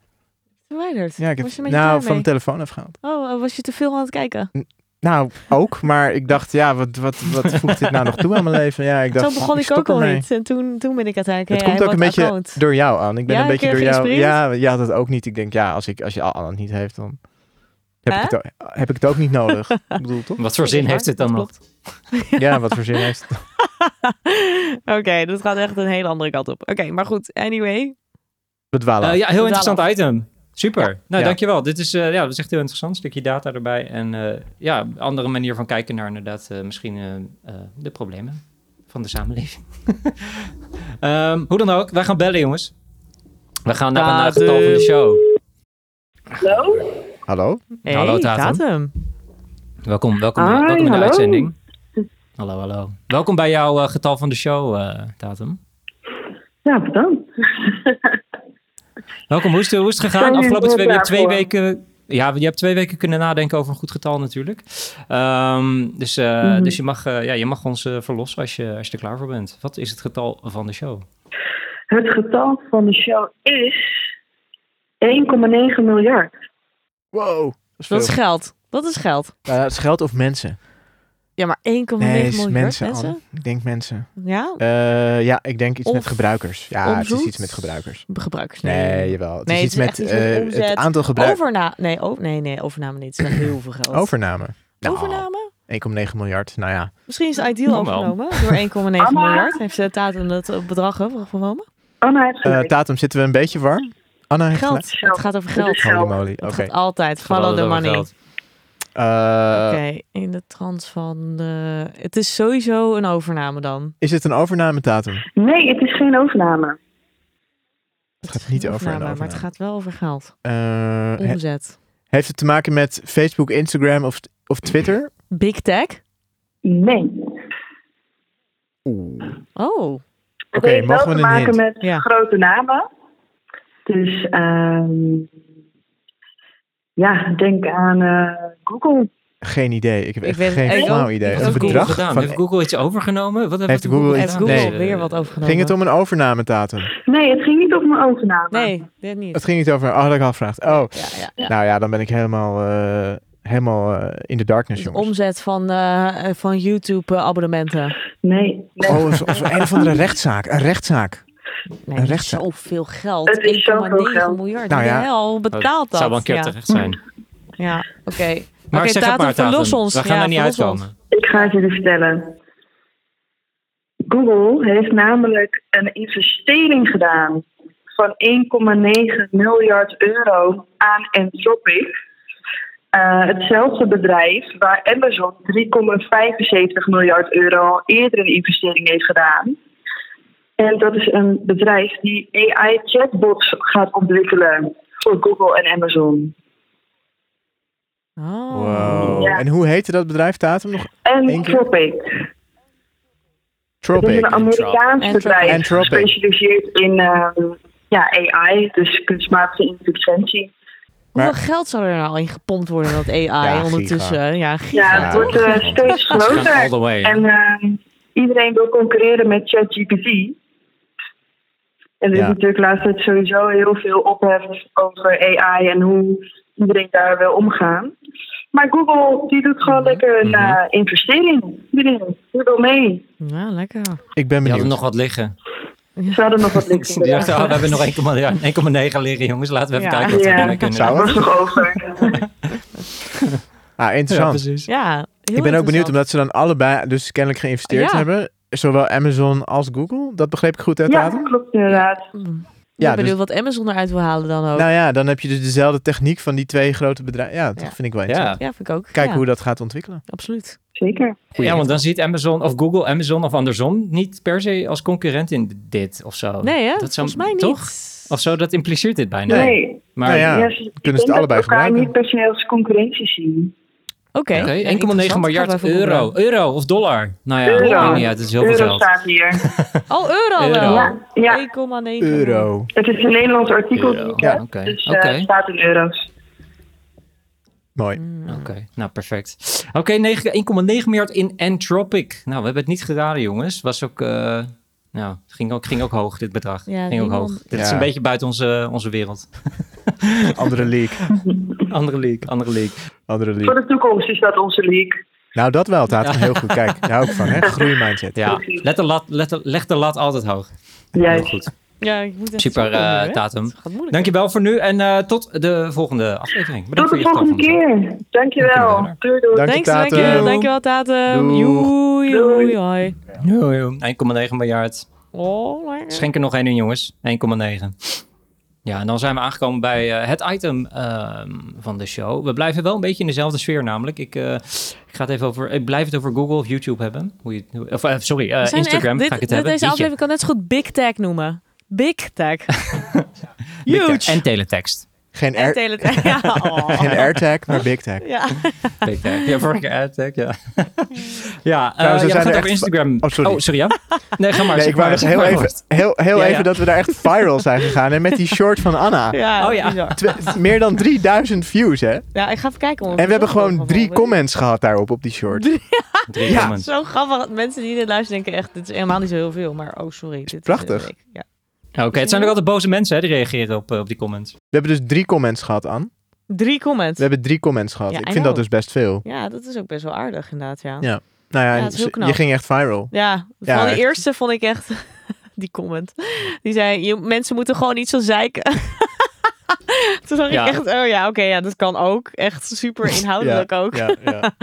Verwijderd. ja, ik heb was je een beetje nou van mijn mee? telefoon afgehaald. Oh, eh, was je te veel aan het kijken? Nou, ook, maar ik dacht, ja, wat, wat, wat voegt dit nou nog toe aan mijn leven? Ja, ik dacht, Zo begon ik ook al niet. En toen, toen ben ik uiteindelijk... Het hey, komt ook een beetje account. door jou aan. Ik ben Ja, een beetje door jou. Ja, je had het ook niet. Ik denk, ja, als ik als je al het niet heeft, dan heb, Hè? ik het, ook- heb ik het ook niet nodig. ik bedoel toch? Wat voor zin heeft het dan nog? Ja, wat voor zin heeft het? Oké, dat gaat echt een hele andere kant op. Oké, maar goed. Anyway. We dwalen Eh, ja, heel interessant item. Super. Nou, Ja. dankjewel. Dit is, eh, ja, dat is echt heel interessant. Stukje data erbij. En eh, ja, een andere manier van kijken naar inderdaad eh, misschien eh, eh, de problemen van de samenleving. Ehm, hoe dan ook, wij gaan bellen, jongens. We gaan naar een eh, Datum. getal van de show. Hallo? Hallo? Hey, Hallo, Tatum. Tatum. Welkom, welkom, Hi, welkom in de hallo. uitzending. Hallo, hallo. Welkom bij jouw eh, getal van de show, eh Tatum. Ja, bedankt. Welkom, hoe is het, hoe is het gegaan? Afgelopen twee, klaar twee weken. Ja, je hebt twee weken kunnen nadenken over een goed getal natuurlijk. Ehm, dus, eh, Mhm. dus je, mag, eh, ja, je mag ons verlossen als je, als je er klaar voor bent. Wat is het getal van de show? Het getal van de show is 1,9 miljard. Wow. Dat is Dat geld. Dat is geld. Nou, het is geld of mensen? Ja, maar 1,9 Nee, het is miljard mensen. mensen? Ik denk mensen. Ja? Eh, ja, ik denk iets met gebruikers. Ja, het is iets met gebruikers. Gebruikers. Nee, jawel. Het Nee, is het iets is met echt iets met eh, het aantal gebruikers. Overna nee, nee, nee, overname niet. Het is heel veel geld. Overname. Nou, Overname? 1,9 miljard. Nou ja. Misschien is Ideal Kan wel. overgenomen door 1,9 Anna? miljard. Heeft ze Tatum dat bedrag overgenomen? Anna heeft Eh, gelijk. Tatum, zitten we een beetje warm? Anna heeft Geld. gelijk. Het gaat over Het geld. Holy moly. Het Oké. gaat altijd. Follow the money. Eh, Oké, in de trant van de... Het is sowieso een overname dan. Is het een overnamedatum? Nee, het is geen overname. Het gaat niet over een Overname, Maar het overname. gaat wel over geld. Eh, he- Omzet. heeft het te maken met Facebook, Instagram of, of Twitter? Big tech? Nee. Oeh. Oh. Het Oké, heeft wel mogen we te maken hint? met Ja. grote namen. Dus ehm ja, denk aan eh, Google. Geen idee. Ik heb Ik echt weet- geen ik flauw idee. ik Een Google bedrag van... Heeft Google iets overgenomen? Wat Heeft Google Google iets- Heeft gedaan? Google Nee. weer wat overgenomen? Ging het om een overnamedatum? Nee, het ging niet om een overname. Nee, dit niet. Het ging niet over... Oh, dat had ik al gevraagd. Oh, Ja, ja, ja. nou ja, dan ben ik helemaal, eh, helemaal eh, in de darkness, De jongens. omzet van, eh, van YouTube-abonnementen. Nee, nee. Oh, een of andere rechtszaak. Een rechtszaak. Nee, Een rechtszaak. zoveel geld. Het is zoveel 1,9 geld. miljard. Nou ja. de hel betaalt dat? zou wel een keer ja. terecht zijn. Ja, oké. Maar zeg het Tatum, maar, Tatum. verlos ons. We gaan Ja, er niet uitkomen. Ik ga het jullie vertellen. Google heeft namelijk een investering gedaan van 1,9 miljard euro aan Anthropic. Eh, hetzelfde bedrijf waar Amazon 3,75 miljard euro al eerder een investering heeft gedaan. En dat is een bedrijf die AI-chatbots gaat ontwikkelen voor Google en Amazon. Oh. Wow. Ja. En hoe heette dat bedrijf, Tatum? Nog. Het is Tropic. een Amerikaans Anthropic. bedrijf gespecialiseerd in ehm, ja, AI, dus kunstmatige intelligentie. Maar- Hoeveel geld zou er nou in gepompt worden in dat AI Ja, ondertussen? Ja, giga. Ja, het wordt eh, steeds groter. En ehm, iedereen wil concurreren met ChatGPT. En er Ja. is natuurlijk laatst tijd sowieso heel veel ophef over AI en hoe iedereen daar wil omgaan. Maar Google die doet gewoon lekker een Mhm. eh, investering. Die die wil mee. Ja, lekker. Ik ben benieuwd. hadden nog wat liggen. Ze hadden nog wat liggen. Dachten, oh, we hebben nog 1,9 1,9 liggen, jongens. Laten we even Ja. kijken wat we Ja. ermee kunnen. Zou was nog over. Ah, Ja, interessant. precies. Ja, heel ik ben ook benieuwd omdat ze dan allebei dus kennelijk geïnvesteerd Ja. hebben. Zowel Amazon als Google. Dat begreep ik goed, hè, Ja, klopt inderdaad. Ik Ja, ben benieuwd dus- wat Amazon eruit wil halen dan ook. Nou ja, dan heb je dus dezelfde techniek van die twee grote bedrijven. Ja, dat Ja. vind ik wel interessant. Ja. ja, vind ik ook. Kijken ja, hoe dat gaat ontwikkelen. Absoluut. Zeker. ja, want dan ziet Amazon of Google Amazon of andersom niet per se als concurrent in dit of zo. Nee, hè? Dat zou, Volgens mij niet. Toch? Of zo, dat impliceert dit bijna. Nee. Maar Nou ja. Ja, ze- ik het denk dat allebei elkaar gebruiken. niet per se als concurrentie zien. Oké. Oké, Ja, 1,9 interessant. miljard euro. Euro of dollar. Nou ja, Euro. niet uit. Het is heel veel Euro geld. staat hier. Oh, euro Euro. Ja, ja. 1,9. Euro. Het is een Nederlands artikel Euro. Ja, oké. dus Oké. eh, het staat in euro's. Mooi. Mm. Oké, nou perfect. Oké, 9 1,9 miljard in Anthropic. Nou, we hebben het niet geraden, jongens. Was ook, eh, nou, het ging ook, ging ook hoog, dit bedrag. Ja, ging ook hoog. Dit is Ja. een beetje buiten onze, onze wereld. Andere league. Andere league, andere league. Andere Voor league. de toekomst is dat onze league. Nou, dat wel, Tatum. Heel goed. Kijk, daar hou ik van. Hè? Groeimindset. Ja, let de lat, let de, leg de lat altijd hoog. Heel Juist. goed. Ja, ik moet Super, gaat moeilijk. Dankjewel voor nu en eh, tot de volgende aflevering. Bedankt Tot de voor je volgende keer. Dankjewel. Dankjewel. Doei doei. Dank je, Thanks, Tatum. dankjewel. Dankjewel, Tatum. Doei. joei, hoi. ons. 1,9 miljard. Oh, lekker. Schenk er nog één in, jongens. 1,9. Ja, en dan zijn we aangekomen bij eh, het item ehm, van de show. We blijven wel een beetje in dezelfde sfeer namelijk. Ik, eh, ik ga het even over... Ik blijf het over Google of YouTube hebben. Hoe je, of, sorry, Instagram echt- dit- ga ik het dit- hebben. Deze aflevering kan net zo goed Big Tech noemen. Big Tech. Big Huge. Tech En teletext. Geen, En air, Teletech. Ja. oh. geen AirTag, maar Big Tag. Ja. Big Tech. Ja, vorige keer AdTech, ja. ja, eh er ja, zijn er echt- Instagram. Oh, sorry. Oh, sorry, ja? Nee, ga maar. Nee, ik wou nog zeg heel even, heel, heel Ja, ja. even dat we daar echt viral zijn gegaan. En met die short van Anna. Ja, Oh, ja. meer dan 3000 views, hè? Ja, ik ga even kijken. En we hebben gewoon drie comments gehad daarop, op die short. Drie Ja. comments. Zo grappig. Mensen die dit luisteren denken echt, dit is helemaal niet zo heel veel. Maar oh, sorry. Dit is, prachtig. ja. Oké, het zijn ook altijd boze mensen hè, die reageren op, eh, op die comments. We hebben dus drie comments gehad, Anne. Drie comments. We hebben drie comments gehad. Ja, ik I vind dat dus best veel. Ja, dat is ook best wel aardig inderdaad, ja. Ja. Nou ja, Ja, en het is heel ze- knap. je ging echt viral. Ja, echt. die eerste vond ik echt... Die comment. Die zei, je, mensen moeten gewoon niet zo zeiken. Toen dacht Ja. ik echt, oh ja, oké, ja, dat kan ook. Echt super inhoudelijk ook. Ja, ja.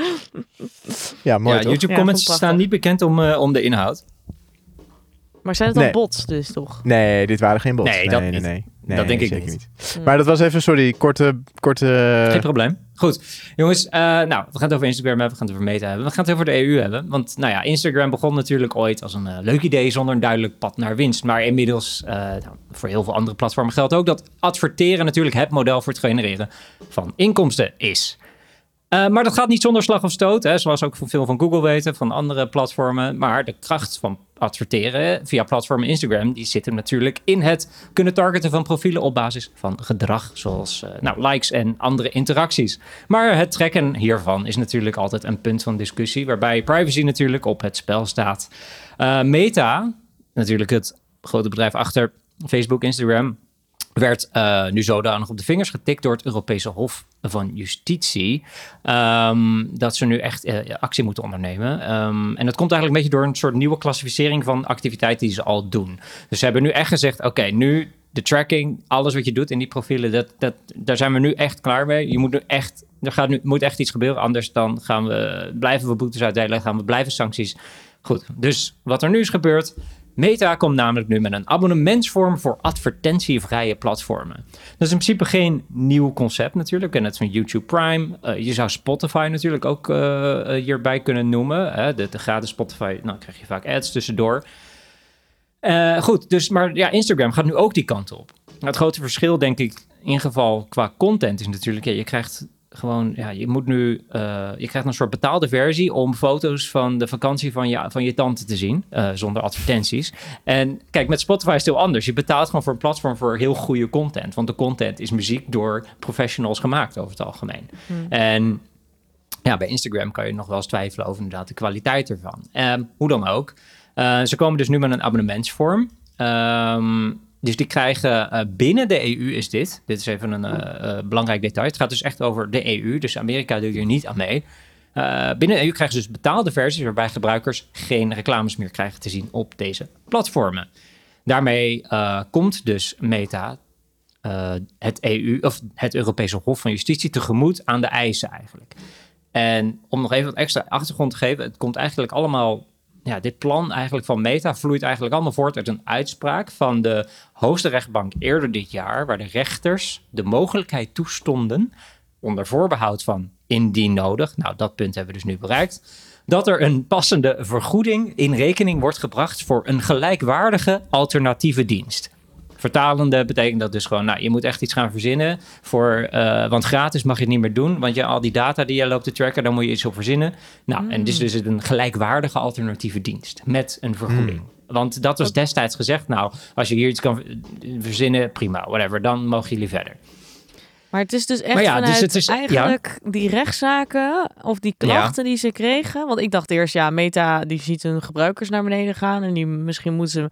ja mooi ja, toch? YouTube Ja, comments vond ik staan niet bekend om, eh, om de inhoud. Maar zijn het dan Nee. bots dus toch? Nee, dit waren geen bots. Nee, Nee, dat nee, niet. nee. nee. dat denk ik zeker niet. Maar dat was even, sorry, korte... korte Geen probleem. Goed, jongens. eh, nou, we gaan het over Instagram hebben, we gaan het over Meta hebben, we gaan het over de EU hebben. Want, nou ja, Instagram begon natuurlijk ooit als een eh, leuk idee zonder een duidelijk pad naar winst. Maar inmiddels, eh, nou, voor heel veel andere platformen geldt ook dat adverteren natuurlijk het model voor het genereren van inkomsten is. Eh, maar dat gaat niet zonder slag of stoot, hè, zoals ook veel van Google weten, van andere platformen. Maar de kracht van adverteren via platform Instagram, die zit hem natuurlijk in het kunnen targeten van profielen op basis van gedrag, zoals eh, nou, likes en andere interacties. Maar het trekken hiervan is natuurlijk altijd een punt van discussie, waarbij privacy natuurlijk op het spel staat. Eh, Meta, natuurlijk het grote bedrijf achter Facebook, Instagram, werd eh, nu zodanig op de vingers getikt door het Europese Hof van Justitie. ehm, dat ze nu echt eh, actie moeten ondernemen. Ehm, en dat komt eigenlijk een beetje door een soort nieuwe klassificering van activiteiten die ze al doen. Dus ze hebben nu echt gezegd: oké, nu de tracking, alles wat je doet in die profielen, dat, dat, daar zijn we nu echt klaar mee. Je moet nu echt, er gaat nu, moet echt iets gebeuren. Anders dan gaan we, blijven we boetes uitdelen, gaan we blijven sancties. Goed, dus wat er nu is gebeurd. Meta komt namelijk nu met een abonnementsvorm voor advertentievrije platformen. Dat is in principe geen nieuw concept natuurlijk. En net van YouTube Prime. Eh, je zou Spotify natuurlijk ook eh, hierbij kunnen noemen. Hè? De, gratis Spotify, nou krijg je vaak ads tussendoor. Goed, dus maar ja, Instagram gaat nu ook die kant op. Het grote verschil, denk ik, in geval qua content is natuurlijk, je krijgt gewoon, ja, je moet nu, eh, je krijgt een soort betaalde versie om foto's van de vakantie van je, van je tante te zien, eh, zonder advertenties. En kijk, met Spotify is het heel anders. Je betaalt gewoon voor een platform voor heel goede content, want de content is muziek door professionals gemaakt over het algemeen. En ja, bij Instagram kan je nog wel eens twijfelen over inderdaad de kwaliteit ervan. Ehm, hoe dan ook. Eh, ze komen dus nu met een abonnementsvorm. Ehm, dus die krijgen eh, binnen de EU is dit. Dit is even een eh, eh, belangrijk detail. Het gaat dus echt over de EU. Dus Amerika doet hier niet aan mee. Binnen de EU krijgen ze dus betaalde versies waarbij gebruikers geen reclames meer krijgen te zien op deze platformen. Daarmee komt dus Meta het EU of het Europese Hof van Justitie tegemoet aan de eisen eigenlijk. En om nog even wat extra achtergrond te geven, het komt eigenlijk allemaal, ja, dit plan eigenlijk van Meta vloeit eigenlijk allemaal voort uit een uitspraak van de hoogste rechtbank eerder dit jaar, waar de rechters de mogelijkheid toestonden, onder voorbehoud van indien nodig, nou dat punt hebben we dus nu bereikt, dat er een passende vergoeding in rekening wordt gebracht voor een gelijkwaardige alternatieve dienst. Vertalende betekent dat dus gewoon, nou, je moet echt iets gaan verzinnen voor, eh, want gratis mag je het niet meer doen, want je al die data die je loopt te tracken, daar moet je iets op verzinnen. Nou, en dus, dus een gelijkwaardige alternatieve dienst met een vergoeding. Want dat was destijds gezegd, nou, als je hier iets kan verzinnen, prima, whatever, dan mogen jullie verder. Maar het is dus echt dus vanuit het is- ja. eigenlijk die rechtszaken of die klachten die ze kregen. Want ik dacht eerst, ja, Meta die ziet hun gebruikers naar beneden gaan. En die misschien moeten ze een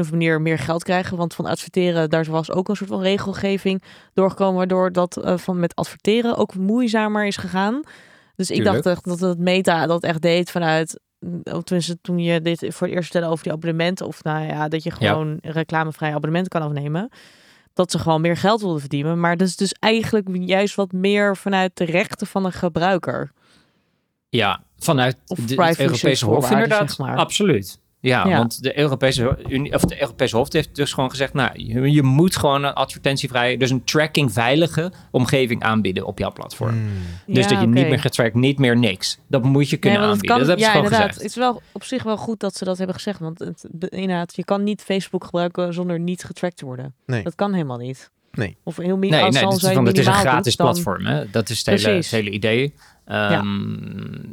of andere manier meer geld krijgen. Want van adverteren, daar was ook een soort van regelgeving doorgekomen. Waardoor dat eh, van met adverteren ook moeizamer is gegaan. Dus ik Tuurlijk. dacht echt dat het Meta dat echt deed vanuit... of Tenminste, toen je dit voor het eerst vertelde over die abonnementen. Of nou ja, dat je gewoon reclamevrije abonnementen kan afnemen dat ze gewoon meer geld wilden verdienen. Maar dat is dus eigenlijk juist wat meer vanuit de rechten van een gebruiker. Ja, vanuit de, het Europese Hof inderdaad. zeg maar. Absoluut. Ja, Ja. want de Europese, Unie, of de Europese Hof heeft dus gewoon gezegd... nou, je, je moet gewoon een advertentievrije... dus een tracking-veilige omgeving aanbieden op jouw platform. Hmm. Dus Ja, dat je niet meer getrackt, niet meer niks. Dat moet je kunnen Nee, want aanbieden. het dat hebben ze gewoon inderdaad. gezegd. Het is wel op zich wel goed dat ze dat hebben gezegd. Want het, inderdaad, je kan niet Facebook gebruiken zonder niet getrackt te worden. Nee. Dat kan helemaal niet. Nee. Of heel min, Nee, nee je van, het is een gratis doet, dan- platform. Hè? Dat is het hele, het hele idee. Ehm,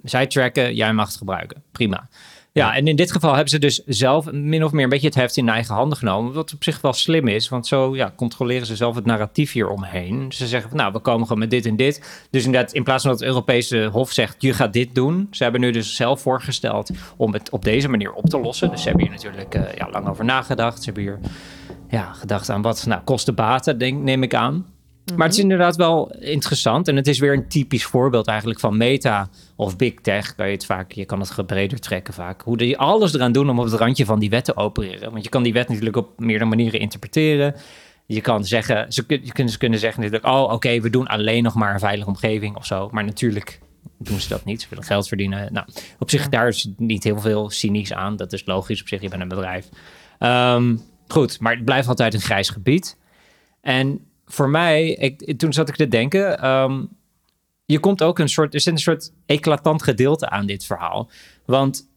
Zij tracken, jij mag het gebruiken. Prima. Ja, en in dit geval hebben ze dus zelf min of meer een beetje het heft in eigen handen genomen. Wat op zich wel slim is, want zo ja, controleren ze zelf het narratief hieromheen. Ze zeggen van nou, we komen gewoon met dit en dit. Dus inderdaad, in plaats van dat het Europese Hof zegt, je gaat dit doen. Ze hebben nu dus zelf voorgesteld om het op deze manier op te lossen. Dus ze hebben hier natuurlijk eh, ja, lang over nagedacht. Ze hebben hier ja, gedacht aan wat nou, kosten baten, denk, neem ik aan. Maar het is inderdaad wel interessant. En het is weer een typisch voorbeeld eigenlijk van meta of big tech. Kan je, het vaak, je kan het breder trekken vaak. Hoe die alles eraan doen om op het randje van die wet te opereren. Want je kan die wet natuurlijk op meerdere manieren interpreteren. Je kan zeggen, ze, kunnen, ze kunnen zeggen natuurlijk... oh, oké, we doen alleen nog maar een veilige omgeving of zo. Maar natuurlijk doen ze dat niet. Ze willen geld verdienen. Nou, op zich, daar is niet heel veel cynisch aan. Dat is logisch op zich, je bent een bedrijf. Ehm, goed, maar het blijft altijd een grijs gebied. En voor mij, ik, toen zat ik te denken, ehm, je komt ook een soort, er zit een soort eclatant gedeelte aan dit verhaal. Want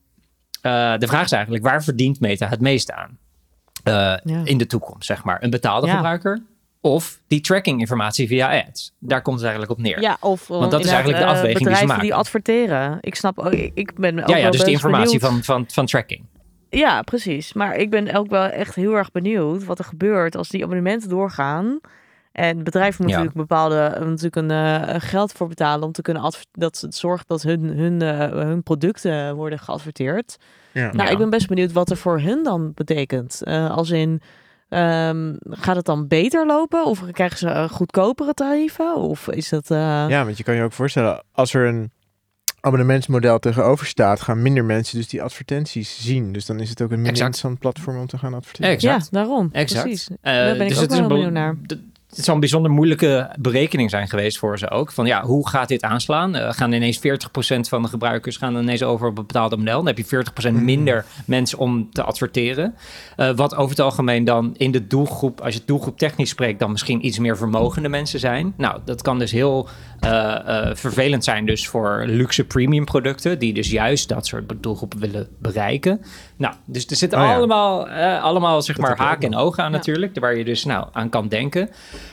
eh, de vraag is eigenlijk, waar verdient Meta het meest aan? Eh, Ja. In de toekomst, zeg maar. Een betaalde Ja. gebruiker of die tracking informatie via ads. Daar komt het eigenlijk op neer. Ja, of Want dat is eigenlijk de eh, afweging die ze maken. die adverteren. Ik snap ook, ik, ik ben ook ja, ja, wel dus de best informatie benieuwd. van, van, van tracking. Ja, precies. Maar ik ben ook wel echt heel erg benieuwd wat er gebeurt als die abonnementen doorgaan. En bedrijven moeten Ja. natuurlijk bepaalde natuurlijk een eh, geld voor betalen om te kunnen dat het zorgt dat hun, hun, eh, hun producten worden geadverteerd. Ja. Nou, Ja. ik ben best benieuwd wat er voor hun dan betekent. Eh, als in, ehm, gaat het dan beter lopen? Of krijgen ze eh, goedkopere tarieven? Of is dat... eh, Ja, want je kan je ook voorstellen, als er een abonnementsmodel tegenover staat, gaan minder mensen dus die advertenties zien. Dus dan is het ook een minder Exact. interessant platform om te gaan adverteren. Exact. ja, daarom. Exact. Precies. Eh, Daar ben ik ook het wel is een benieuwd naar. Het zal een bijzonder moeilijke berekening zijn geweest voor ze ook. Van ja, hoe gaat dit aanslaan? Eh, gaan ineens 40% van de gebruikers gaan ineens over op een bepaalde model. Dan heb je 40% Mhm. minder mensen om te adverteren. Eh, wat over het algemeen dan in de doelgroep, als je doelgroep technisch spreekt, dan misschien iets meer vermogende mensen zijn. Nou, dat kan dus heel eh, vervelend zijn dus voor luxe premium producten, die dus juist dat soort doelgroepen willen bereiken. Nou, dus er zitten Oh ja. allemaal, allemaal zeg Dat maar haken en ogen aan Ja. natuurlijk, waar je dus nou aan kan denken.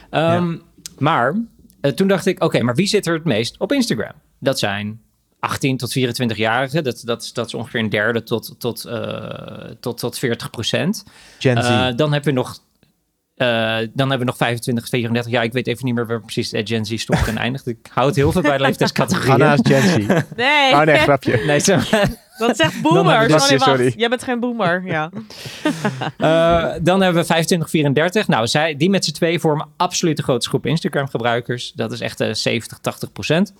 Ehm, Maar eh, toen dacht ik, oké, maar wie zit er het meest op Instagram? Dat zijn 18 tot 24-jarigen. Dat, dat, is- dat is ongeveer een derde tot, tot, eh, tot, tot 40 procent. Gen Z. Eh, dan hebben we nog... eh, dan hebben we nog 25, 34. Ja, ik weet even niet meer waar precies de Gen Z stond en eindigt. Ik hou het heel veel bij de leeftijdscategorieën. Anna is Gen Z. Nee, Oh nee, grapje. Nee, zo, dat zegt boomer. je- Sorry, wacht. sorry. Jij bent geen boomer. Ja. Eh, dan hebben we 25, 34. Nou, zij, die met z'n twee vormen absoluut de grootste groep Instagram-gebruikers. Dat is echt eh 70, 80 procent.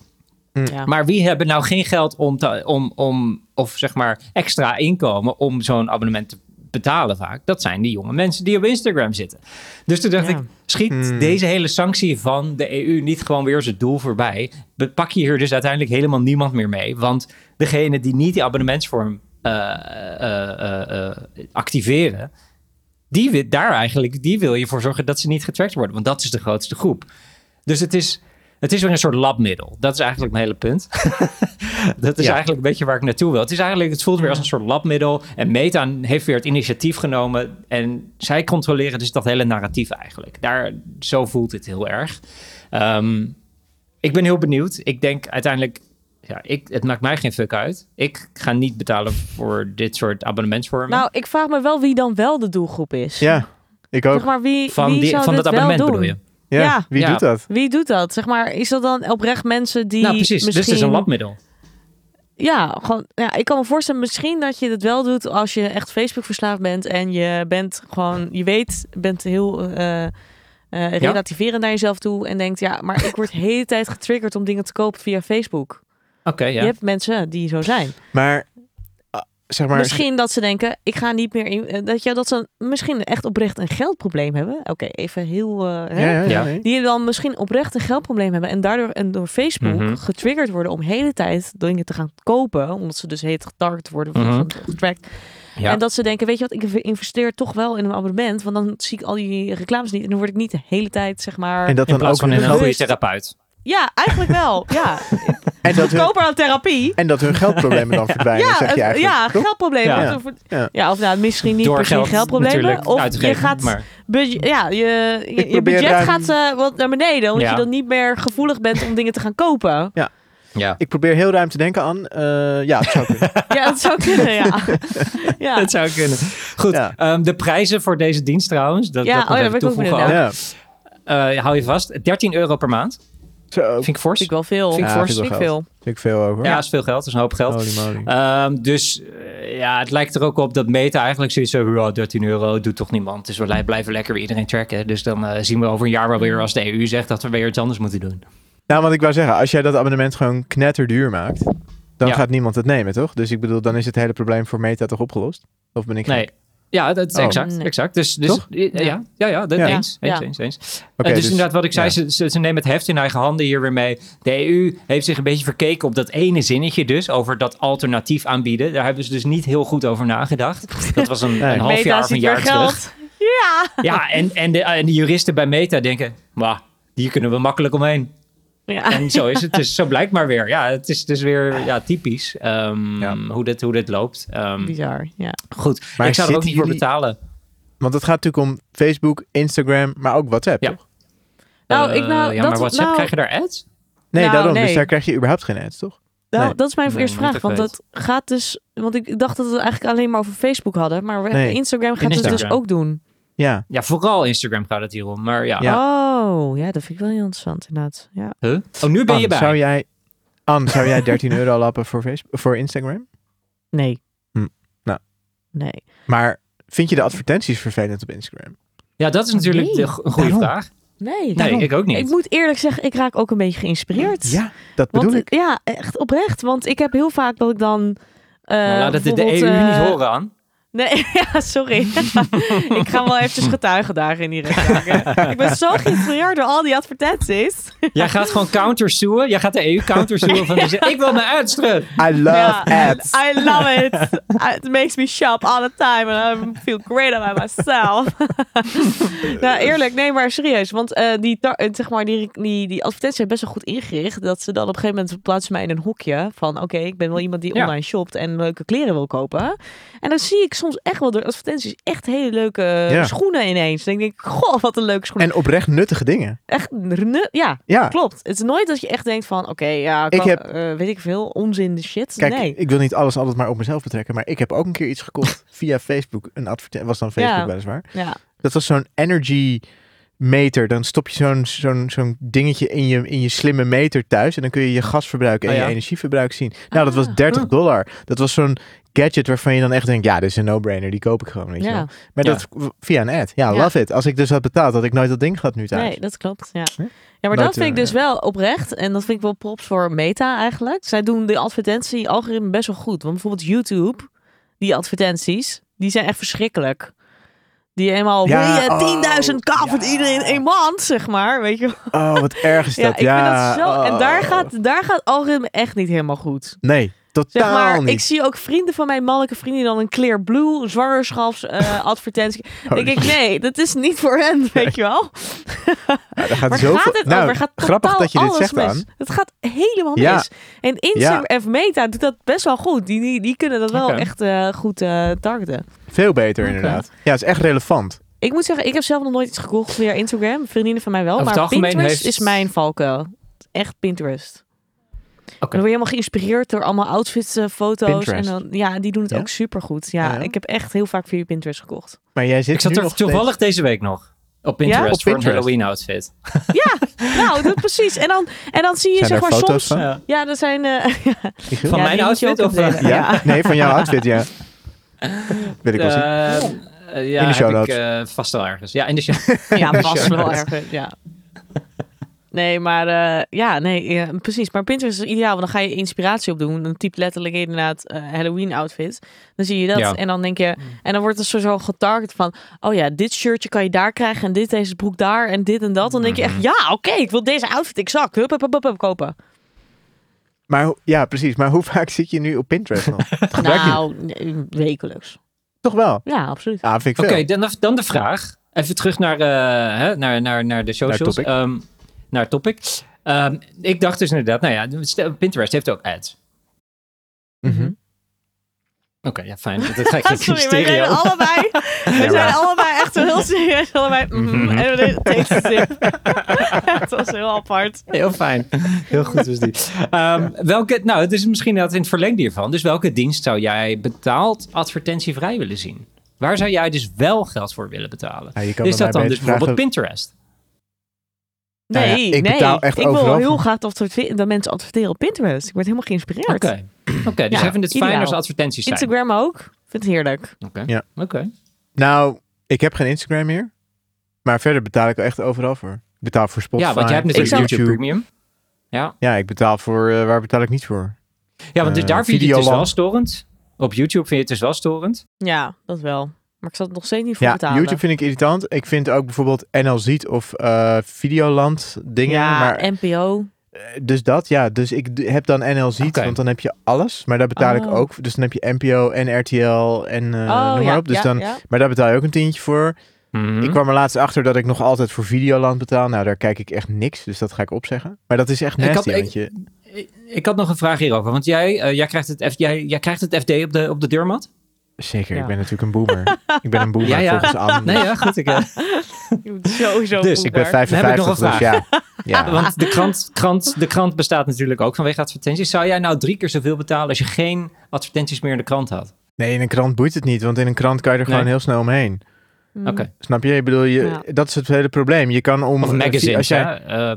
ja. Maar wie hebben nou geen geld om, te, om, om of zeg maar extra inkomen om zo'n abonnement te betalen vaak? Dat zijn die jonge mensen die op Instagram zitten. Dus toen dacht Ja. ik, schiet Hmm. deze hele sanctie van de EU niet gewoon weer zijn doel voorbij? Pak je hier dus uiteindelijk helemaal niemand meer mee? Want degene die niet die abonnementsvorm eh, eh, eh, eh, activeren, die, daar eigenlijk, die wil je voor zorgen dat ze niet getracked worden. Want dat is de grootste groep. Dus het is, het is weer een soort labmiddel. Dat is eigenlijk mijn hele punt. dat is Ja. eigenlijk een beetje waar ik naartoe wil. Het, is eigenlijk, het voelt weer als een soort labmiddel. En Meta heeft weer het initiatief genomen. En zij controleren dus dat hele narratief eigenlijk. Daar, zo voelt het heel erg. Ehm, ik ben heel benieuwd. Ik denk uiteindelijk... Ja, ik, het maakt mij geen fuck uit. Ik ga niet betalen voor dit soort abonnementsvormen. Nou, ik vraag me wel wie dan wel de doelgroep is. Ja, ik ook. Zeg maar, wie, van wie die, zou van dit dat wel abonnement doen? bedoel je? Ja, ja. wie Ja. doet dat? Wie doet dat? Zeg maar, is dat dan oprecht mensen die nou, precies. misschien... Dus het is een labmiddel. Ja, gewoon, ja, ik kan me voorstellen misschien dat je het wel doet als je echt Facebook verslaafd bent en je bent gewoon, je weet, bent heel eh eh, relativerend naar jezelf toe en denkt, ja, maar ik word de hele tijd getriggerd om dingen te kopen via Facebook. Oké, ja. Je hebt mensen die zo zijn. Maar, zeg maar... misschien dat ze denken, ik ga niet meer in, eh, dat je dat ze misschien echt oprecht een geldprobleem hebben. Oké, even heel, eh, hè? Ja, ja, ja. Ja. Die dan misschien oprecht een geldprobleem hebben en daardoor en door Facebook Mhm. getriggerd worden om de hele tijd dingen te gaan kopen, omdat ze dus heet getarget worden, of Mhm. getracked. Ja. En dat ze denken, weet je wat, ik investeer toch wel in een abonnement, want dan zie ik al die reclames niet en dan word ik niet de hele tijd, zeg maar... En dat In dan ook van een goede therapeut. Ja, eigenlijk wel. Ja, en dat hun, aan therapie. en dat hun geldproblemen dan verdwijnen, Ja, zeg je het- eigenlijk. ja, toch? geldproblemen. Ja. Of- Ja. Ja. of nou, misschien niet Door per se geld geldproblemen. Of je gaat maar budget, ja, je, je, budget ruim- gaat eh, wat naar beneden, omdat Ja. je dan niet meer gevoelig bent om dingen te gaan kopen. ja, Ik probeer heel ruim te denken aan... eh, ja, het zou kunnen. Ja, dat zou kunnen, ja. ja. dat zou kunnen. Goed, Ja. ehm, de prijzen voor deze dienst trouwens, dat, Ja, dat oh ja, ik ook ja. Eh, hou je vast, 13 euro per maand. Zo, Vind ik fors. Vind ik wel veel. Vind ik Ja, fors. vind ik Vind ik veel. vind ik veel over. Ja, dat is veel geld, dat is een hoop geld. Holy moly. Ehm, dus eh, ja, het lijkt er ook op dat Meta eigenlijk zoiets van, ja, 13 euro doet toch niemand. Dus we li- blijven lekker weer iedereen tracken. Dus dan eh, zien we over een jaar wel weer als de EU zegt dat we weer iets anders moeten doen. Nou, wat ik wou zeggen, als jij dat abonnement gewoon knetterduur maakt, dan Ja. gaat niemand het nemen, toch? Dus ik bedoel, dan is het hele probleem voor Meta toch opgelost? Of ben ik Nee. gek? Ja, dat is Oh. exact. Nee. exact. Dus, dus Toch? ja, ja, ja, ja, dat Ja. eens. Eens, Ja. eens, eens. Oké, Eh, dus, inderdaad, wat ik zei, ja. ze, ze, ze nemen het heft in eigen handen hier weer mee. De EU heeft zich een beetje verkeken op dat ene zinnetje dus, over dat alternatief aanbieden. Daar hebben ze dus niet heel goed over nagedacht. Dat was een, Nee. een half jaar of een jaar terug. geld. Ja. Ja, en, en, de, en de juristen bij Meta denken, "Wah, hier kunnen we makkelijk omheen. Ja. En zo is het. Dus zo blijkt maar weer. Ja, het is dus weer ja, typisch ehm, Ja. Hoe, dit, hoe dit loopt. Ehm, Bizar, ja. goed, Maar ik zou er ook niet voor betalen. Want het gaat natuurlijk om Facebook, Instagram, maar ook WhatsApp, Ja. toch? Nou, Eh, ik nou, ja, dat, maar WhatsApp, nou, krijg je daar ads? Nee, Nou, daarom. Dus daar krijg je überhaupt geen ads, toch? nou, Nee. dat is mijn Nee, eerste vraag. Want dat gaat dus... Want ik dacht dat we het eigenlijk alleen maar over Facebook hadden. Maar we-. Instagram gaat het dus ook doen. Ja. Ja, vooral Instagram gaat het hier om. Maar ja. Ja. Oh, ja, dat vind ik wel heel interessant inderdaad. Ja. Huh? Oh, nu ben je bij. Zou jij, Anne, zou jij 13 euro lappen voor, Facebook, voor Instagram? Nee. Hm, nou. Nee. Maar vind je de advertenties vervelend op Instagram? Ja, dat is natuurlijk Nee. de een goede Daarom. vraag. Nee. Nee, ik ook niet. Ik moet eerlijk zeggen, ik raak ook een beetje geïnspireerd. Ja, dat bedoel Want, ik. Ja, echt oprecht. Want ik heb heel vaak dat ik dan... eh, Nou, laat het de, EU bijvoorbeeld, niet eh, horen aan. Nee, ja, sorry. ik ga wel eventjes getuigen daar in die rechtszaak. ik ben zo geïnspireerd door al die advertenties. Jij gaat gewoon countersuwen. Jij gaat de EU countersuwen van die ik wil mijn ads terug. I love Ja, ads. I love it. It makes me shop all the time and I feel great about myself. nou, eerlijk, nee, maar serieus. Want eh, die, tar- eh, zeg maar, die, die, die advertenties zijn best wel goed ingericht. Dat ze dan op een gegeven moment plaatsen mij in een hokje van... Oké, ik ben wel iemand die Ja. online shopt en leuke kleren wil kopen. En dan zie ik soms echt wel door advertenties echt hele leuke Ja. schoenen ineens. Dan denk ik, goh, wat een leuke schoen. En oprecht nuttige dingen. Echt, ja, Ja. klopt. Het is nooit dat je echt denkt van... Oké, ja, Ik heb- eh, weet ik veel, onzin de shit. Kijk, nee. ik wil niet alles altijd maar op mezelf betrekken, maar ik heb ook een keer iets gekocht via Facebook. Een advertentie, was dan Facebook Ja. weliswaar. Ja. Dat was zo'n energy meter. Dan stop je zo'n zo'n zo'n dingetje in je, in je slimme meter thuis en dan kun je je gasverbruik en Oh ja. je energieverbruik zien. Nou, dat was Ah. 30 dollar. Dat was zo'n gadget waarvan je dan echt denkt, ja, dit is een no-brainer, die koop ik gewoon, weet je wel. Ja, Maar Ja. dat via een ad. Ja, Ja. love it. Als ik dus had betaald, had ik nooit dat ding gehad nu thuis. nee, dat klopt. Ja, Hm? ja maar Nooit, dat vind ik eh, dus wel oprecht. En dat vind ik wel props voor Meta eigenlijk. Zij doen de advertentie-algoritme best wel goed. Want bijvoorbeeld YouTube, die advertenties, die zijn echt verschrikkelijk. Die helemaal, Ja, je oh, 10.000 k ja. verdienen in één maand, zeg maar. Weet je wel. Oh, wat erg is Ja, dat. ik vind dat zo. En daar oh. gaat, daar gaat het algoritme echt niet helemaal goed. Nee, totaal Zeg maar, niet. ik zie ook vrienden van mijn mannelijke vrienden die dan een Clear Blue zwangerschapsadvertentie. Oh, denk ik, nee, dat is niet voor hen, weet je wel. Ja, daar gaat Waar zoveel... gaat het nou, over? Gaat grappig totaal dat je dit alles zegt mis. aan. Het gaat helemaal mis. Ja. En Instagram en Meta doet dat best wel goed. Die, die, die kunnen dat wel echt eh, goed eh, targeten. Veel beter inderdaad. Ja, het is echt relevant. Ik moet zeggen, ik heb zelf nog nooit iets gekocht via Instagram. Vriendinnen van mij wel. Over maar Pinterest heeft- is mijn valkuil. Echt Pinterest. Oké. Dan word je helemaal geïnspireerd door allemaal outfits, eh, foto's. Pinterest. En dan, ja, die doen het Ja? ook supergoed. Ja, Ja, ja. ik heb echt heel vaak via Pinterest gekocht. Maar jij zit Ik zat er nog toevallig steeds- deze week nog. Op Pinterest Op voor een Pinterest? Halloween outfit. Nou, dat precies. En dan, en dan zie je Zijn zeg maar foto's soms... van? Ja. Ja, dat zijn... eh? Van Ja, mijn outfit? Of, eh. Ja? Ja. Nee, van jouw outfit, ja. Wil ik wel zien. Ja, In de show heb ik notes. eh, vast wel ergens. Ja, in de show. Ja, vast wel notes. erg. Ja. Nee, maar eh, ja, nee, ja, precies. Maar Pinterest is ideaal, want dan ga je inspiratie opdoen. Dan typt letterlijk inderdaad eh, Halloween outfit. Dan zie je dat Ja. en dan denk je, en dan wordt het zo, zo getarget van, oh ja, dit shirtje kan je daar krijgen en dit deze broek daar en dit en dat. Dan denk je Mhm. echt, ja, oké, ik wil deze outfit exact. Hup, hup, hup, hup, hup, kopen. Maar ja, precies. Maar hoe vaak zit je nu op Pinterest nog? Je Nou, wekelijks. toch wel? Ja, absoluut. Ja, ik Oké, dan, dan de vraag. Even terug naar, eh, hè, naar, naar, naar de socials. Naar topic. Ehm, ik dacht dus inderdaad, nou ja, Pinterest heeft ook ads. Mhm. Oké, ja, fijn. Dat ga ik Sorry, wij zijn allebei, we zijn allebei echt zo heel serieus. Allebei, mhm, Mhm. en we deden een sip. Het was heel apart. Heel fijn. Heel goed was die. Ehm, welke, nou, het is misschien dat in het verlengde hiervan. Dus welke dienst zou jij betaald advertentievrij willen zien? Waar zou jij dus wel geld voor willen betalen? Ja, Is dat dan dus bijvoorbeeld Pinterest? Nou ja, Nee, ik nee. betaal echt ik wil heel graag dat, dat mensen adverteren op Pinterest. Ik word helemaal geïnspireerd. Oké. Oké, dus Ja, jij vindt het fijn als advertenties zijn? Instagram ook. Vind het heerlijk. Oké. Ja. Oké. Nou, ik heb geen Instagram meer. Maar verder betaal ik er echt overal voor. Ik betaal voor Spotify. Ja, want jij hebt natuurlijk YouTube Premium. Ja, Ja, ik betaal voor... eh, waar betaal ik niet voor? ja want dus Eh, daar vind je het dus wel storend. Op YouTube vind je het dus wel storend. Ja, dat wel. Maar ik zal het nog steeds niet voor Ja, betalen. YouTube vind ik irritant. Ik vind ook bijvoorbeeld NL Ziet of eh, Videoland dingen. ja, maar, NPO. eh, dus dat, ja. Dus ik heb dan NL Ziet, Oké. want dan heb je alles. Maar daar betaal ik Oh. ook. Dus dan heb je NPO en RTL en eh oh, noem ja, maar op. Dus ja, dan, ja. Maar daar betaal je ook een tientje voor. Mhm. Ik kwam er laatst achter dat ik nog altijd voor Videoland betaal. Nou, daar kijk ik echt niks, dus dat ga ik opzeggen. Maar dat is echt Ik had- nasty, ik- want je... Ik- Ik had nog een vraag hierover. Want jij, eh, jij, krijgt, het F, jij, jij krijgt het FD op de, op de deurmat? Zeker, Ja. ik ben natuurlijk een boomer. ik ben een boomer Ja, ja. volgens Anne. Nee, ja, goed. Ik, eh, Je moet sowieso Dus, Ik ben boomer. 55, nog een dus ja. ja. want de krant, krant, de krant bestaat natuurlijk ook vanwege advertenties. Zou jij nou drie keer zoveel betalen als je geen advertenties meer in de krant had? Nee, in een krant boeit het niet, want in een krant kan je er gewoon Nee. heel snel omheen. Mm. Oké. Snap je? Ik bedoel, je, Ja. dat is het hele probleem. Je kan om... Of magazines, als jij, hè? Eh,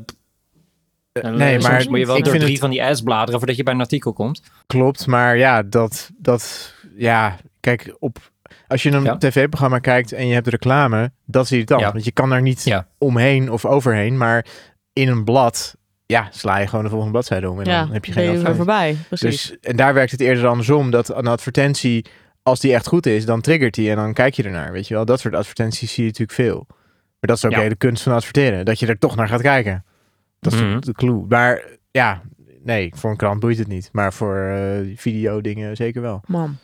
Eh, en, nee, maar moet je wel ik door vind drie het van die ads bladeren voordat je bij een artikel komt. klopt, maar ja, dat, dat, ja, kijk, op, als je een Ja. tv-programma kijkt en je hebt reclame, dat is irritant, Ja. want je kan daar niet Ja. omheen of overheen, maar in een blad, ja, sla je gewoon de volgende bladzijde om en Ja, dan heb je geen je advertentie. voorbij. Precies. Dus, en daar werkt het eerder andersom, dat een advertentie, als die echt goed is, dan triggert die en dan kijk je ernaar, weet je wel. Dat soort advertenties zie je natuurlijk veel. Maar dat is ook Ja. de hele kunst van adverteren, dat je er toch naar gaat kijken. Dat is de- Mhm. de clue. Maar ja, nee, voor een krant boeit het niet. Maar voor eh video dingen zeker wel. Man.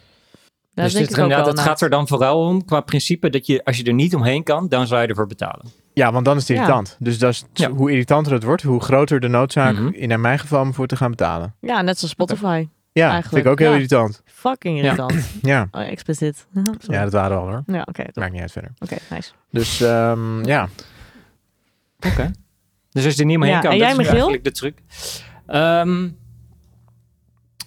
Dat dus denk dit, ik ook inderdaad, wel. het gaat er dan vooral om qua principe dat je, als je er niet omheen kan, dan zou je ervoor betalen. Ja, want dan is het Ja. irritant. Dus dat is, Ja. hoe irritanter het wordt, hoe groter de noodzaak Mhm. in mijn geval om voor te gaan betalen. Ja, net zoals Spotify. Ja, Eigenlijk, vind ik ook heel ja. irritant. Fucking irritant. Ja. Oh, explicit. Ja, dat waren we al hoor. Ja, oké. top. Maakt niet uit verder. Oké, nice. Dus ehm, ja, Oké. Dus als je er niet omheen Ja, kan, en dat jij, is Michiel? eigenlijk de truc. Ehm,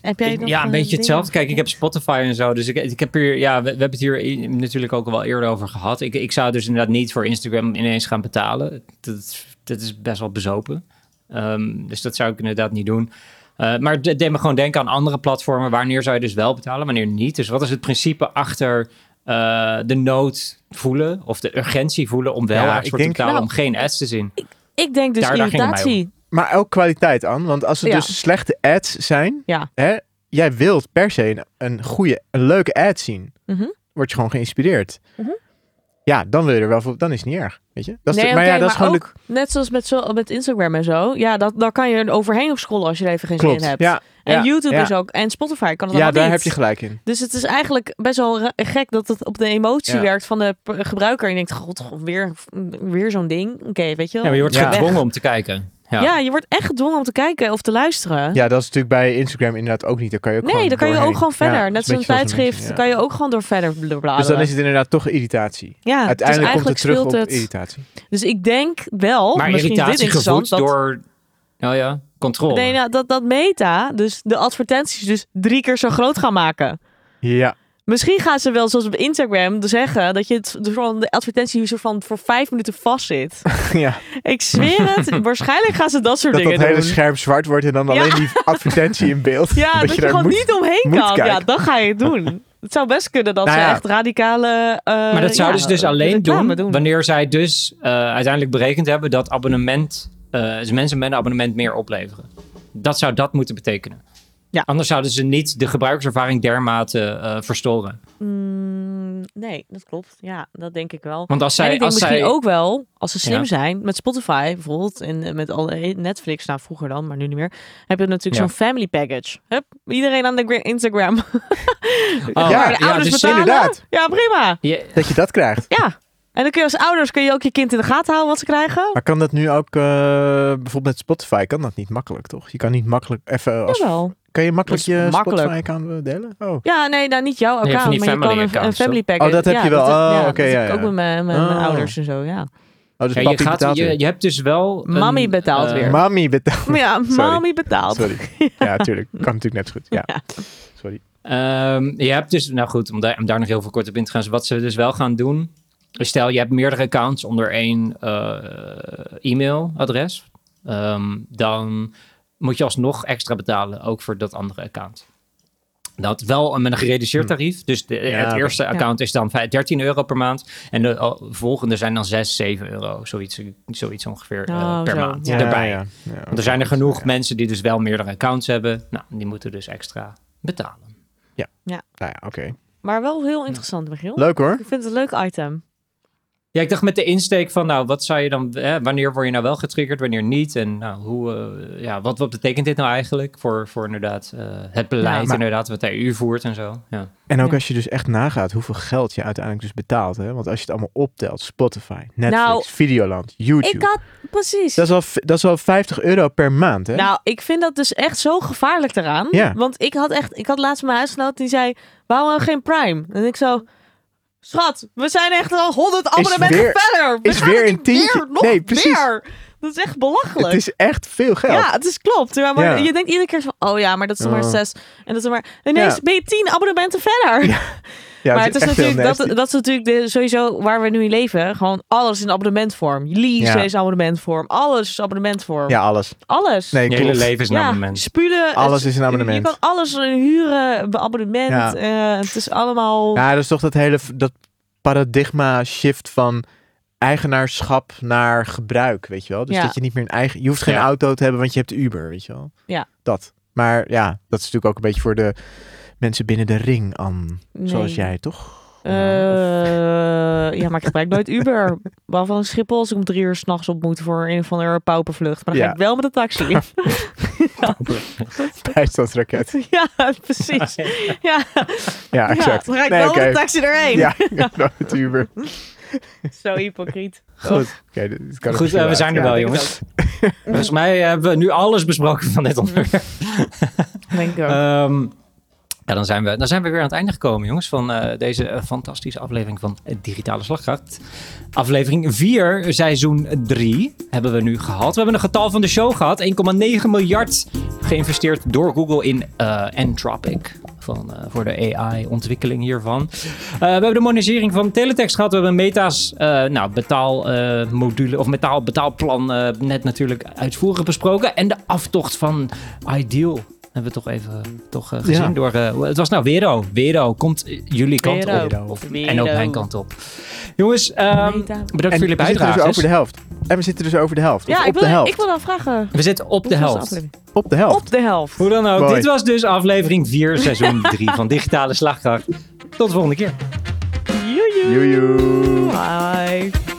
Heb jij Ik- nog, ja, een beetje hetzelfde. Kijk, ik heb Spotify en zo. Dus ik, ik heb hier, ja, we, we hebben het hier natuurlijk ook al wel eerder over gehad. Ik, ik zou dus inderdaad niet voor Instagram ineens gaan betalen. Dat, dat is best wel bezopen. Ehm, dus dat zou ik inderdaad niet doen. Eh, maar het deed me gewoon denken aan andere platformen. Wanneer zou je dus wel betalen, wanneer niet? Dus wat is het principe achter eh, de nood voelen of de urgentie voelen om wel Ja, ergens ik voor te denk- betalen Nou, om geen ads te zien? Ik denk dus Daar- irritatie. Maar ook kwaliteit aan. Want als het Ja. dus slechte ads zijn, Ja. hè, jij wilt per se een, een goede, een leuke ad zien. Mhm. Word je gewoon geïnspireerd. Mhm. Ja, dan wil je er wel voor, dan is het niet erg. Weet je? Dat is nee, de- maar ja, dat is gewoon de- ook net zoals met, zo, met Instagram en zo. Ja, dat, daar kan je er overheen op scrollen als je er even geen zin Klopt. hebt. Ja, en ja, YouTube ja. is ook. En Spotify kan het Ja, daar niet. heb je gelijk in. Dus het is eigenlijk best wel gek dat het op de emotie Ja. werkt van de p- gebruiker. En je denkt, god, weer, weer zo'n ding. Oké, weet je wel. Ja, maar je wordt Ja. gedwongen om te kijken. Ja. Ja. je wordt echt gedwongen om te kijken of te luisteren. Ja, dat is natuurlijk bij Instagram inderdaad ook niet. Daar kan je ook nee, gewoon dan kan je ook gewoon Ja, verder. dat Net zo'n beetje zoals een tijdschrift ja. kan je ook gewoon door verder bladeren. Dus dan is het inderdaad toch irritatie. ja, Uiteindelijk dus komt het terug op speelt het. irritatie. Dus ik denk wel, Maar misschien is dit irritatie interessant, gevoed dat, door oh ja, controle. nee, nou, dat, dat meta, dus de advertenties dus drie keer zo groot gaan maken. Ja, Misschien gaan ze wel, zoals op Instagram, zeggen dat je het dus van de advertentie zo van voor vijf minuten vastzit. ja. Ik zweer het. Waarschijnlijk gaan ze dat soort dat dat dingen hele doen. scherm zwart wordt en dan Ja. alleen die advertentie in beeld. Ja, dat, je, daar gewoon moet- niet omheen moet kan. Ja, dan ga je het doen. Het zou best kunnen dat Nou ze echt radicale. eh, Maar dat zouden ja, ze dus alleen doen, wanneer zij dus eh, uiteindelijk berekend hebben dat abonnement, eh, dus mensen met een abonnement meer opleveren. Dat zou dat moeten betekenen. Ja. Anders zouden ze niet de gebruikerservaring dermate eh, verstoren. Mm, nee, dat klopt. Ja, dat denk ik wel. Want als en zij, ik denk als misschien zij ook wel, als ze slim Ja. zijn, met Spotify bijvoorbeeld en eh, met alle Netflix, nou vroeger dan, maar nu niet meer, heb je natuurlijk Ja. zo'n family package. Hup, iedereen aan de gra- Instagram. Oh, Ja, Waar de ja, ouders dus betalen. inderdaad. Ja, prima. Je- Dat je dat krijgt. Ja. En dan kun je als ouders kun je ook je kind in de gaten houden wat ze krijgen. Maar kan dat nu ook, eh, bijvoorbeeld met Spotify, kan dat niet makkelijk, toch? Je kan niet makkelijk even, als, Jawel. Kan je makkelijk je makkelijk. Spotify-account delen? Oh. Ja, nee, nou niet jouw account, maar je kan een, family package. Oh, dat heb ja, je wel. Dat, Oh, ja, oké, ja, ja. ook met mijn, Oh. ouders en zo, ja. Oh, dus ja, je, gaat, betaalt je, weer. je hebt dus wel. een, Mami betaalt eh, weer. Mami betaalt. Ja, mami betaalt. Sorry. Ja, tuurlijk. Kan natuurlijk net zo goed. Ja. Sorry. Ehm, je hebt dus, nou goed, om daar, om daar nog heel veel kort op in te gaan. Wat ze dus wel gaan doen. Stel, je hebt meerdere accounts onder één eh, e-mailadres. Ehm, dan moet je alsnog extra betalen, ook voor dat andere account. Dat wel met een gereduceerd tarief. Dus de, Ja, het eerste account is dan vijf- 13 euro per maand. En de volgende zijn dan 6, 7 euro. Zoiets, zoiets ongeveer eh, Oh, per zo. maand Ja. erbij. Ja, ja. Ja, Want er zijn er genoeg Ja. mensen die dus wel meerdere accounts hebben. Nou, die moeten dus extra betalen. Nou ja, oké. Maar wel heel interessant, Michiel. Leuk hoor. Ik vind het een leuk item. Ja, ik dacht met de insteek van, nou, wat zou je dan, hè, wanneer word je nou wel getriggerd, wanneer niet? En nou, hoe, eh, ja, wat, wat betekent dit nou eigenlijk voor, voor inderdaad eh, het beleid, Ja, maar- inderdaad, wat de EU voert en zo? Ja. En ook Ja. als je dus echt nagaat hoeveel geld je uiteindelijk dus betaalt. Hè? Want als je het allemaal optelt, Spotify, Netflix, Nou, Videoland, YouTube. Ik had, precies. Dat is, al, dat is al 50 euro per maand, hè? Nou, ik vind dat dus echt zo gevaarlijk eraan. Ja. Want ik had echt, ik had laatst mijn huisgenoot die zei, waarom geen Prime? En ik zo, schat, we zijn echt al 100 abonnementen weer- verder. We is gaan weer een tientje. Weer, nog Nee, precies. meer. Dat is echt belachelijk. het is echt veel geld. Ja, het is klopt. Ja, maar Ja. je denkt iedere keer van, oh ja, maar dat is er maar zes. En dat is maar... Ineens Ja. ben je tien abonnementen verder. Ja, maar het is, natuurlijk, dat, dat is natuurlijk de, sowieso waar we nu in leven. Gewoon alles in abonnementvorm. Lease Ja. is abonnementvorm. Alles is abonnementvorm. Ja, alles. Alles. Nee, Je hele leven is een ja, abonnement. spullen. Alles is een abonnement. Je kan alles huren, abonnement. Ja. eh, het is allemaal... Ja, dat is toch dat hele dat paradigma shift van eigenaarschap naar gebruik, weet je wel? Dus Ja. dat je niet meer een eigen... Je hoeft geen Ja. auto te hebben, want je hebt Uber, weet je wel? Ja. Dat. Maar ja, dat is natuurlijk ook een beetje voor de mensen binnen de ring, aan, zoals jij, toch? Eh, ja, maar ik gebruik nooit Uber. Behalve in Schiphol als ik om drie uur s'nachts op moet voor een of andere paupervlucht. Maar dan ga Ja. ik wel met de taxi. Bijstandsraket. ja, precies. Ja, Ja, exact. dan ga ik Nee, wel met de taxi erheen. Ja, ja, met Uber. Zo hypocriet. Goed. Dit kan Goed, eh, we zijn er Ja, wel, jongens. Volgens mij hebben we nu alles besproken van dit onderwerp. Denk ik ook. Ehm, ja, dan zijn, we, dan zijn we weer aan het einde gekomen, jongens, van eh, deze eh, fantastische aflevering van Digitale Slagkracht. Aflevering 4, seizoen 3, hebben we nu gehad. We hebben een getal van de show gehad, 1,9 miljard geïnvesteerd door Google in eh Anthropic. Van, voor de AI-ontwikkeling hiervan. We hebben de monetisering van teletext gehad. We hebben Meta's nou, betaalmodule of metaal, betaalplan net natuurlijk uitvoerig besproken. En de aftocht van Ideal hebben we toch even toch, eh, gezien Ja. door... eh, het was nou Wero. Wero komt jullie kant Wero. op. Of, Wero. en ook mijn kant op. Jongens, ehm, bedankt voor jullie we zitten dus bijdrage. over de helft. En we zitten dus over de helft. Of Ja, op ik de wil, helft. ik wil dan vragen. we zitten op de helft. Op de helft. Op de helft. Hoe dan ook. Mooi. Dit was dus aflevering 4, seizoen 3 van Digitale Slagkracht. Tot de volgende keer. Joejoe. Joejoe. Bye.